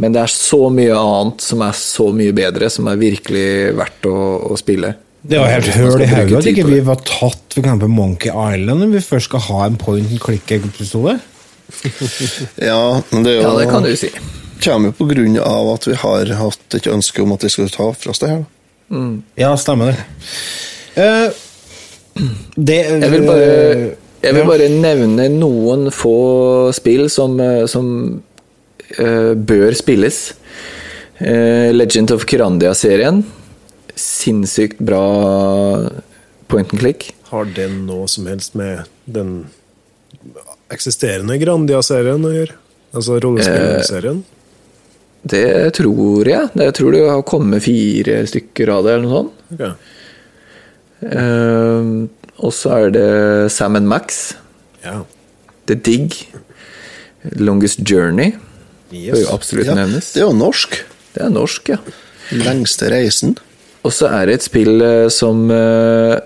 men det er så mye annet som er så mye bedre, som er virkelig verdt å, å spille. Det var helt høl i hodet at ikke vi var tatt for eksempel Monkey Island når vi først skal ha en point and click-episode. Ja, det er jo Ja, det kan du si. Kommer jo av at vi har hatt et ønske om at vi skal ta fra oss det her. Mm. Ja, stemmer det. Uh, det Jeg vil bare, jeg vil ja. bare nevne noen få spill som, eh, som uh, bør spilles. Uh, Legend of Kirandia-serien. Sinnssykt bra point and click. Har det noe som helst med den eksisterende Grandia-serien å gjøre? Altså rollespillserien? Det tror jeg. Jeg tror det har kommet fire stykker av det, eller noe sånt. Okay. Uh, og så er det Sam Max. Ja. The Dig. Longest Journey. Yes. Bør jo absolutt Ja, nevnes. det er jo norsk. Det er norsk, ja. Lengste reisen. Og så er det et spill eh, som uh,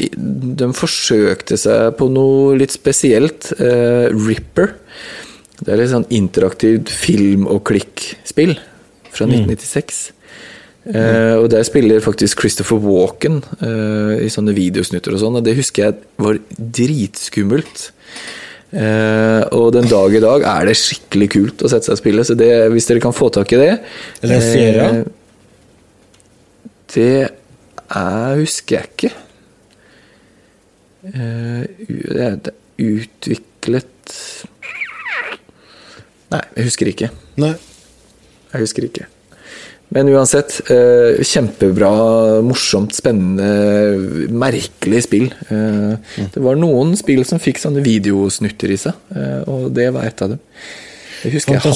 De forsøkte seg på noe litt spesielt. Uh, Ripper. Det er litt sånn interaktivt film- og klikk-spill fra 1996. Eh, og der spiller faktisk Christopher Walken uh, i sånne videosnutter og sånn, og det husker jeg var dritskummelt. Uh, og den dag i dag er det skikkelig kult å sette seg og spille, så det, hvis dere kan få tak i det Eller en serie? det er, husker jeg ikke. Det er utviklet Nei, jeg husker ikke. Nei. Jeg husker ikke. Men uansett, eh, kjempebra, morsomt, spennende, merkelig spill. Eh, Det var noen spill som fikk sånne videosnutter i seg, eh, og det var et av dem. Jeg husker jeg hadde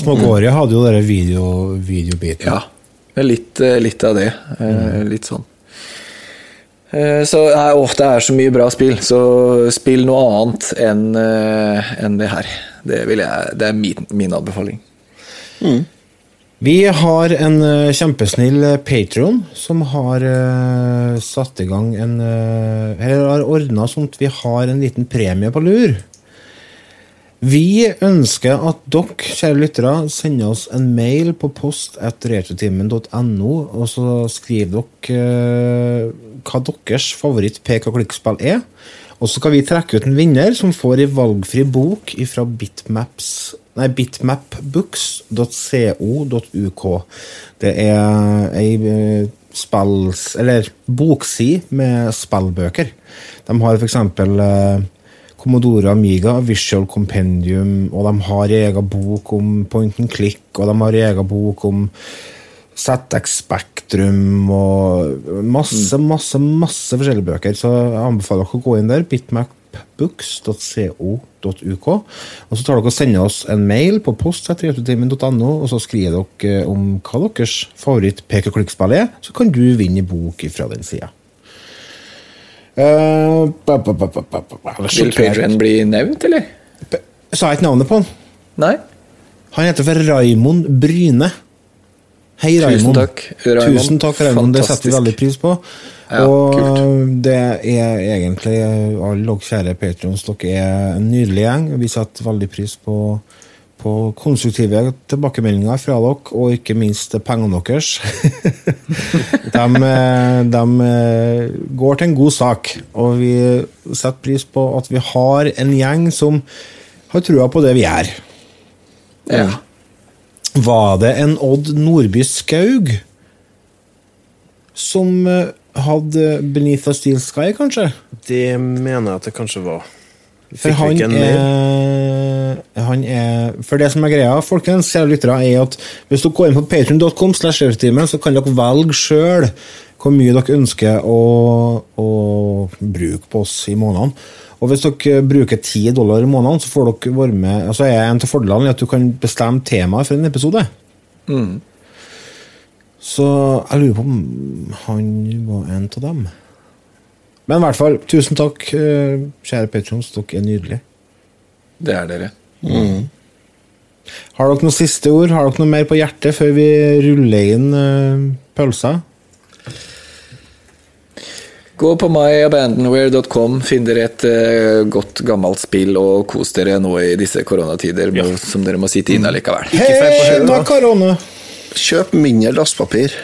hadde jo dere video, videobiten. Ja, litt, eh, litt av det. eh, Litt sånn. Eh, Så åh, det er så mye bra spill, så spill noe annet enn enn det her. Det, vil jeg, det er min, min anbefaling. Vi har en eh, kjempesnill Patron som har uh, satt i gang en uh, Eller har ordna sånn at vi har en liten premie på lur. Vi ønsker at dere, kjære lyttere, sender oss en mail på post at retrotimen.no, og så skriver dere uh, hva deres favoritt pek og klikkspill er. Og så skal vi trekke ut en vinner som får ei valgfri bok fra bitmapbooks.co.uk. Det er ei eh, spills... Eller bokside med spillbøker. De har f.eks. Eh, Commodore Amiga, Visual Compendium, og de har egen bok om point and click, og de har egen bok om ZX Spektrum og masse, masse, masse forskjellige bøker. Så jeg anbefaler dere å gå inn der. bitmapbooks.co.uk. Og så tar dere og sender oss en mail på post.no og så skriver dere om hva deres favoritt pek og klikk-spill er. Så kan du vinne bok fra den sida. Uh, ba, ba. Vil Patrion bli nevnt, eller? Sa jeg ikke navnet på han? Nei? Han heter for Raimond Bryne. Hei, Tusen takk, Raimond. Tusen takk, Raimond. Det setter vi veldig pris på. Ja, og kult. det er egentlig alle dere kjære patrions. dere er en nydelig gjeng. Vi setter veldig pris på, på konstruktive tilbakemeldinger fra dere, og ikke minst pengene deres. de, de går til en god sak, og vi setter pris på at vi har en gjeng som har trua på det vi gjør. Ja. Var det en Odd Nordby Skaug som eh, hadde Beneath a Steel Sky, kanskje? Det mener jeg at det kanskje var. For han er, han er For det som er greia, folkens, kjære lyttere, er at hvis dere går inn på patreon.com, så kan dere velge sjøl hvor mye dere ønsker å, å bruke på oss i månedene. Og hvis dere bruker 10 dollar i måneden, så får dere være med altså er en av fordelene at du kan bestemme temaet for en episode. Så jeg lurer på om han var en av dem. Men i hvert fall, tusen takk, eh, kjære patrons. Dere er nydelige. Det er dere. Har dere noen siste ord? Har dere noe mer på hjertet før vi ruller inn uh, pølser? Gå på myabandonware.com, finn dere et uh, godt, gammelt spill, og kos dere nå i disse koronatider ja. som dere må sitte inne likevel. Hei, nå er korona! Kjøp mindre dasspapir.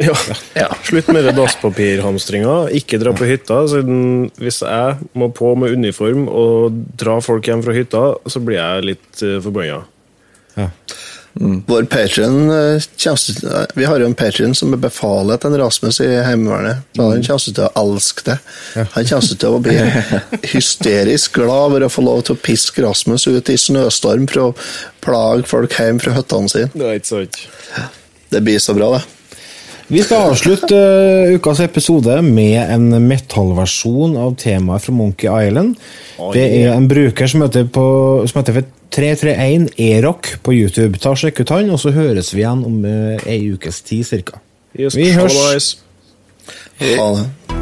Ja. Ja. Slutt med det dasspapirhamstringa. Ikke dra på hytta. Siden hvis jeg må på med uniform og dra folk hjem fra hytta, så blir jeg litt uh, forbanna. Ja. Vår patron Vi har jo en patron som er befalet til en Rasmus i Heimevernet. Så han kommer til å elske det. Han kommer til å bli hysterisk glad over å få lov til å piske Rasmus ut i snøstorm for å plage folk hjem fra hyttene sine. Det er ikke sant. Det blir så bra, det. Vi skal avslutte eh, ukas episode med en metallversjon av temaet fra Monkey Island. Det er en bruker som heter, på, som heter for 331 E-rock på YouTube. Ta Sjekk ut han, og så høres vi igjen om uh, ei ukes tid cirka. Vi hørs. Ha det.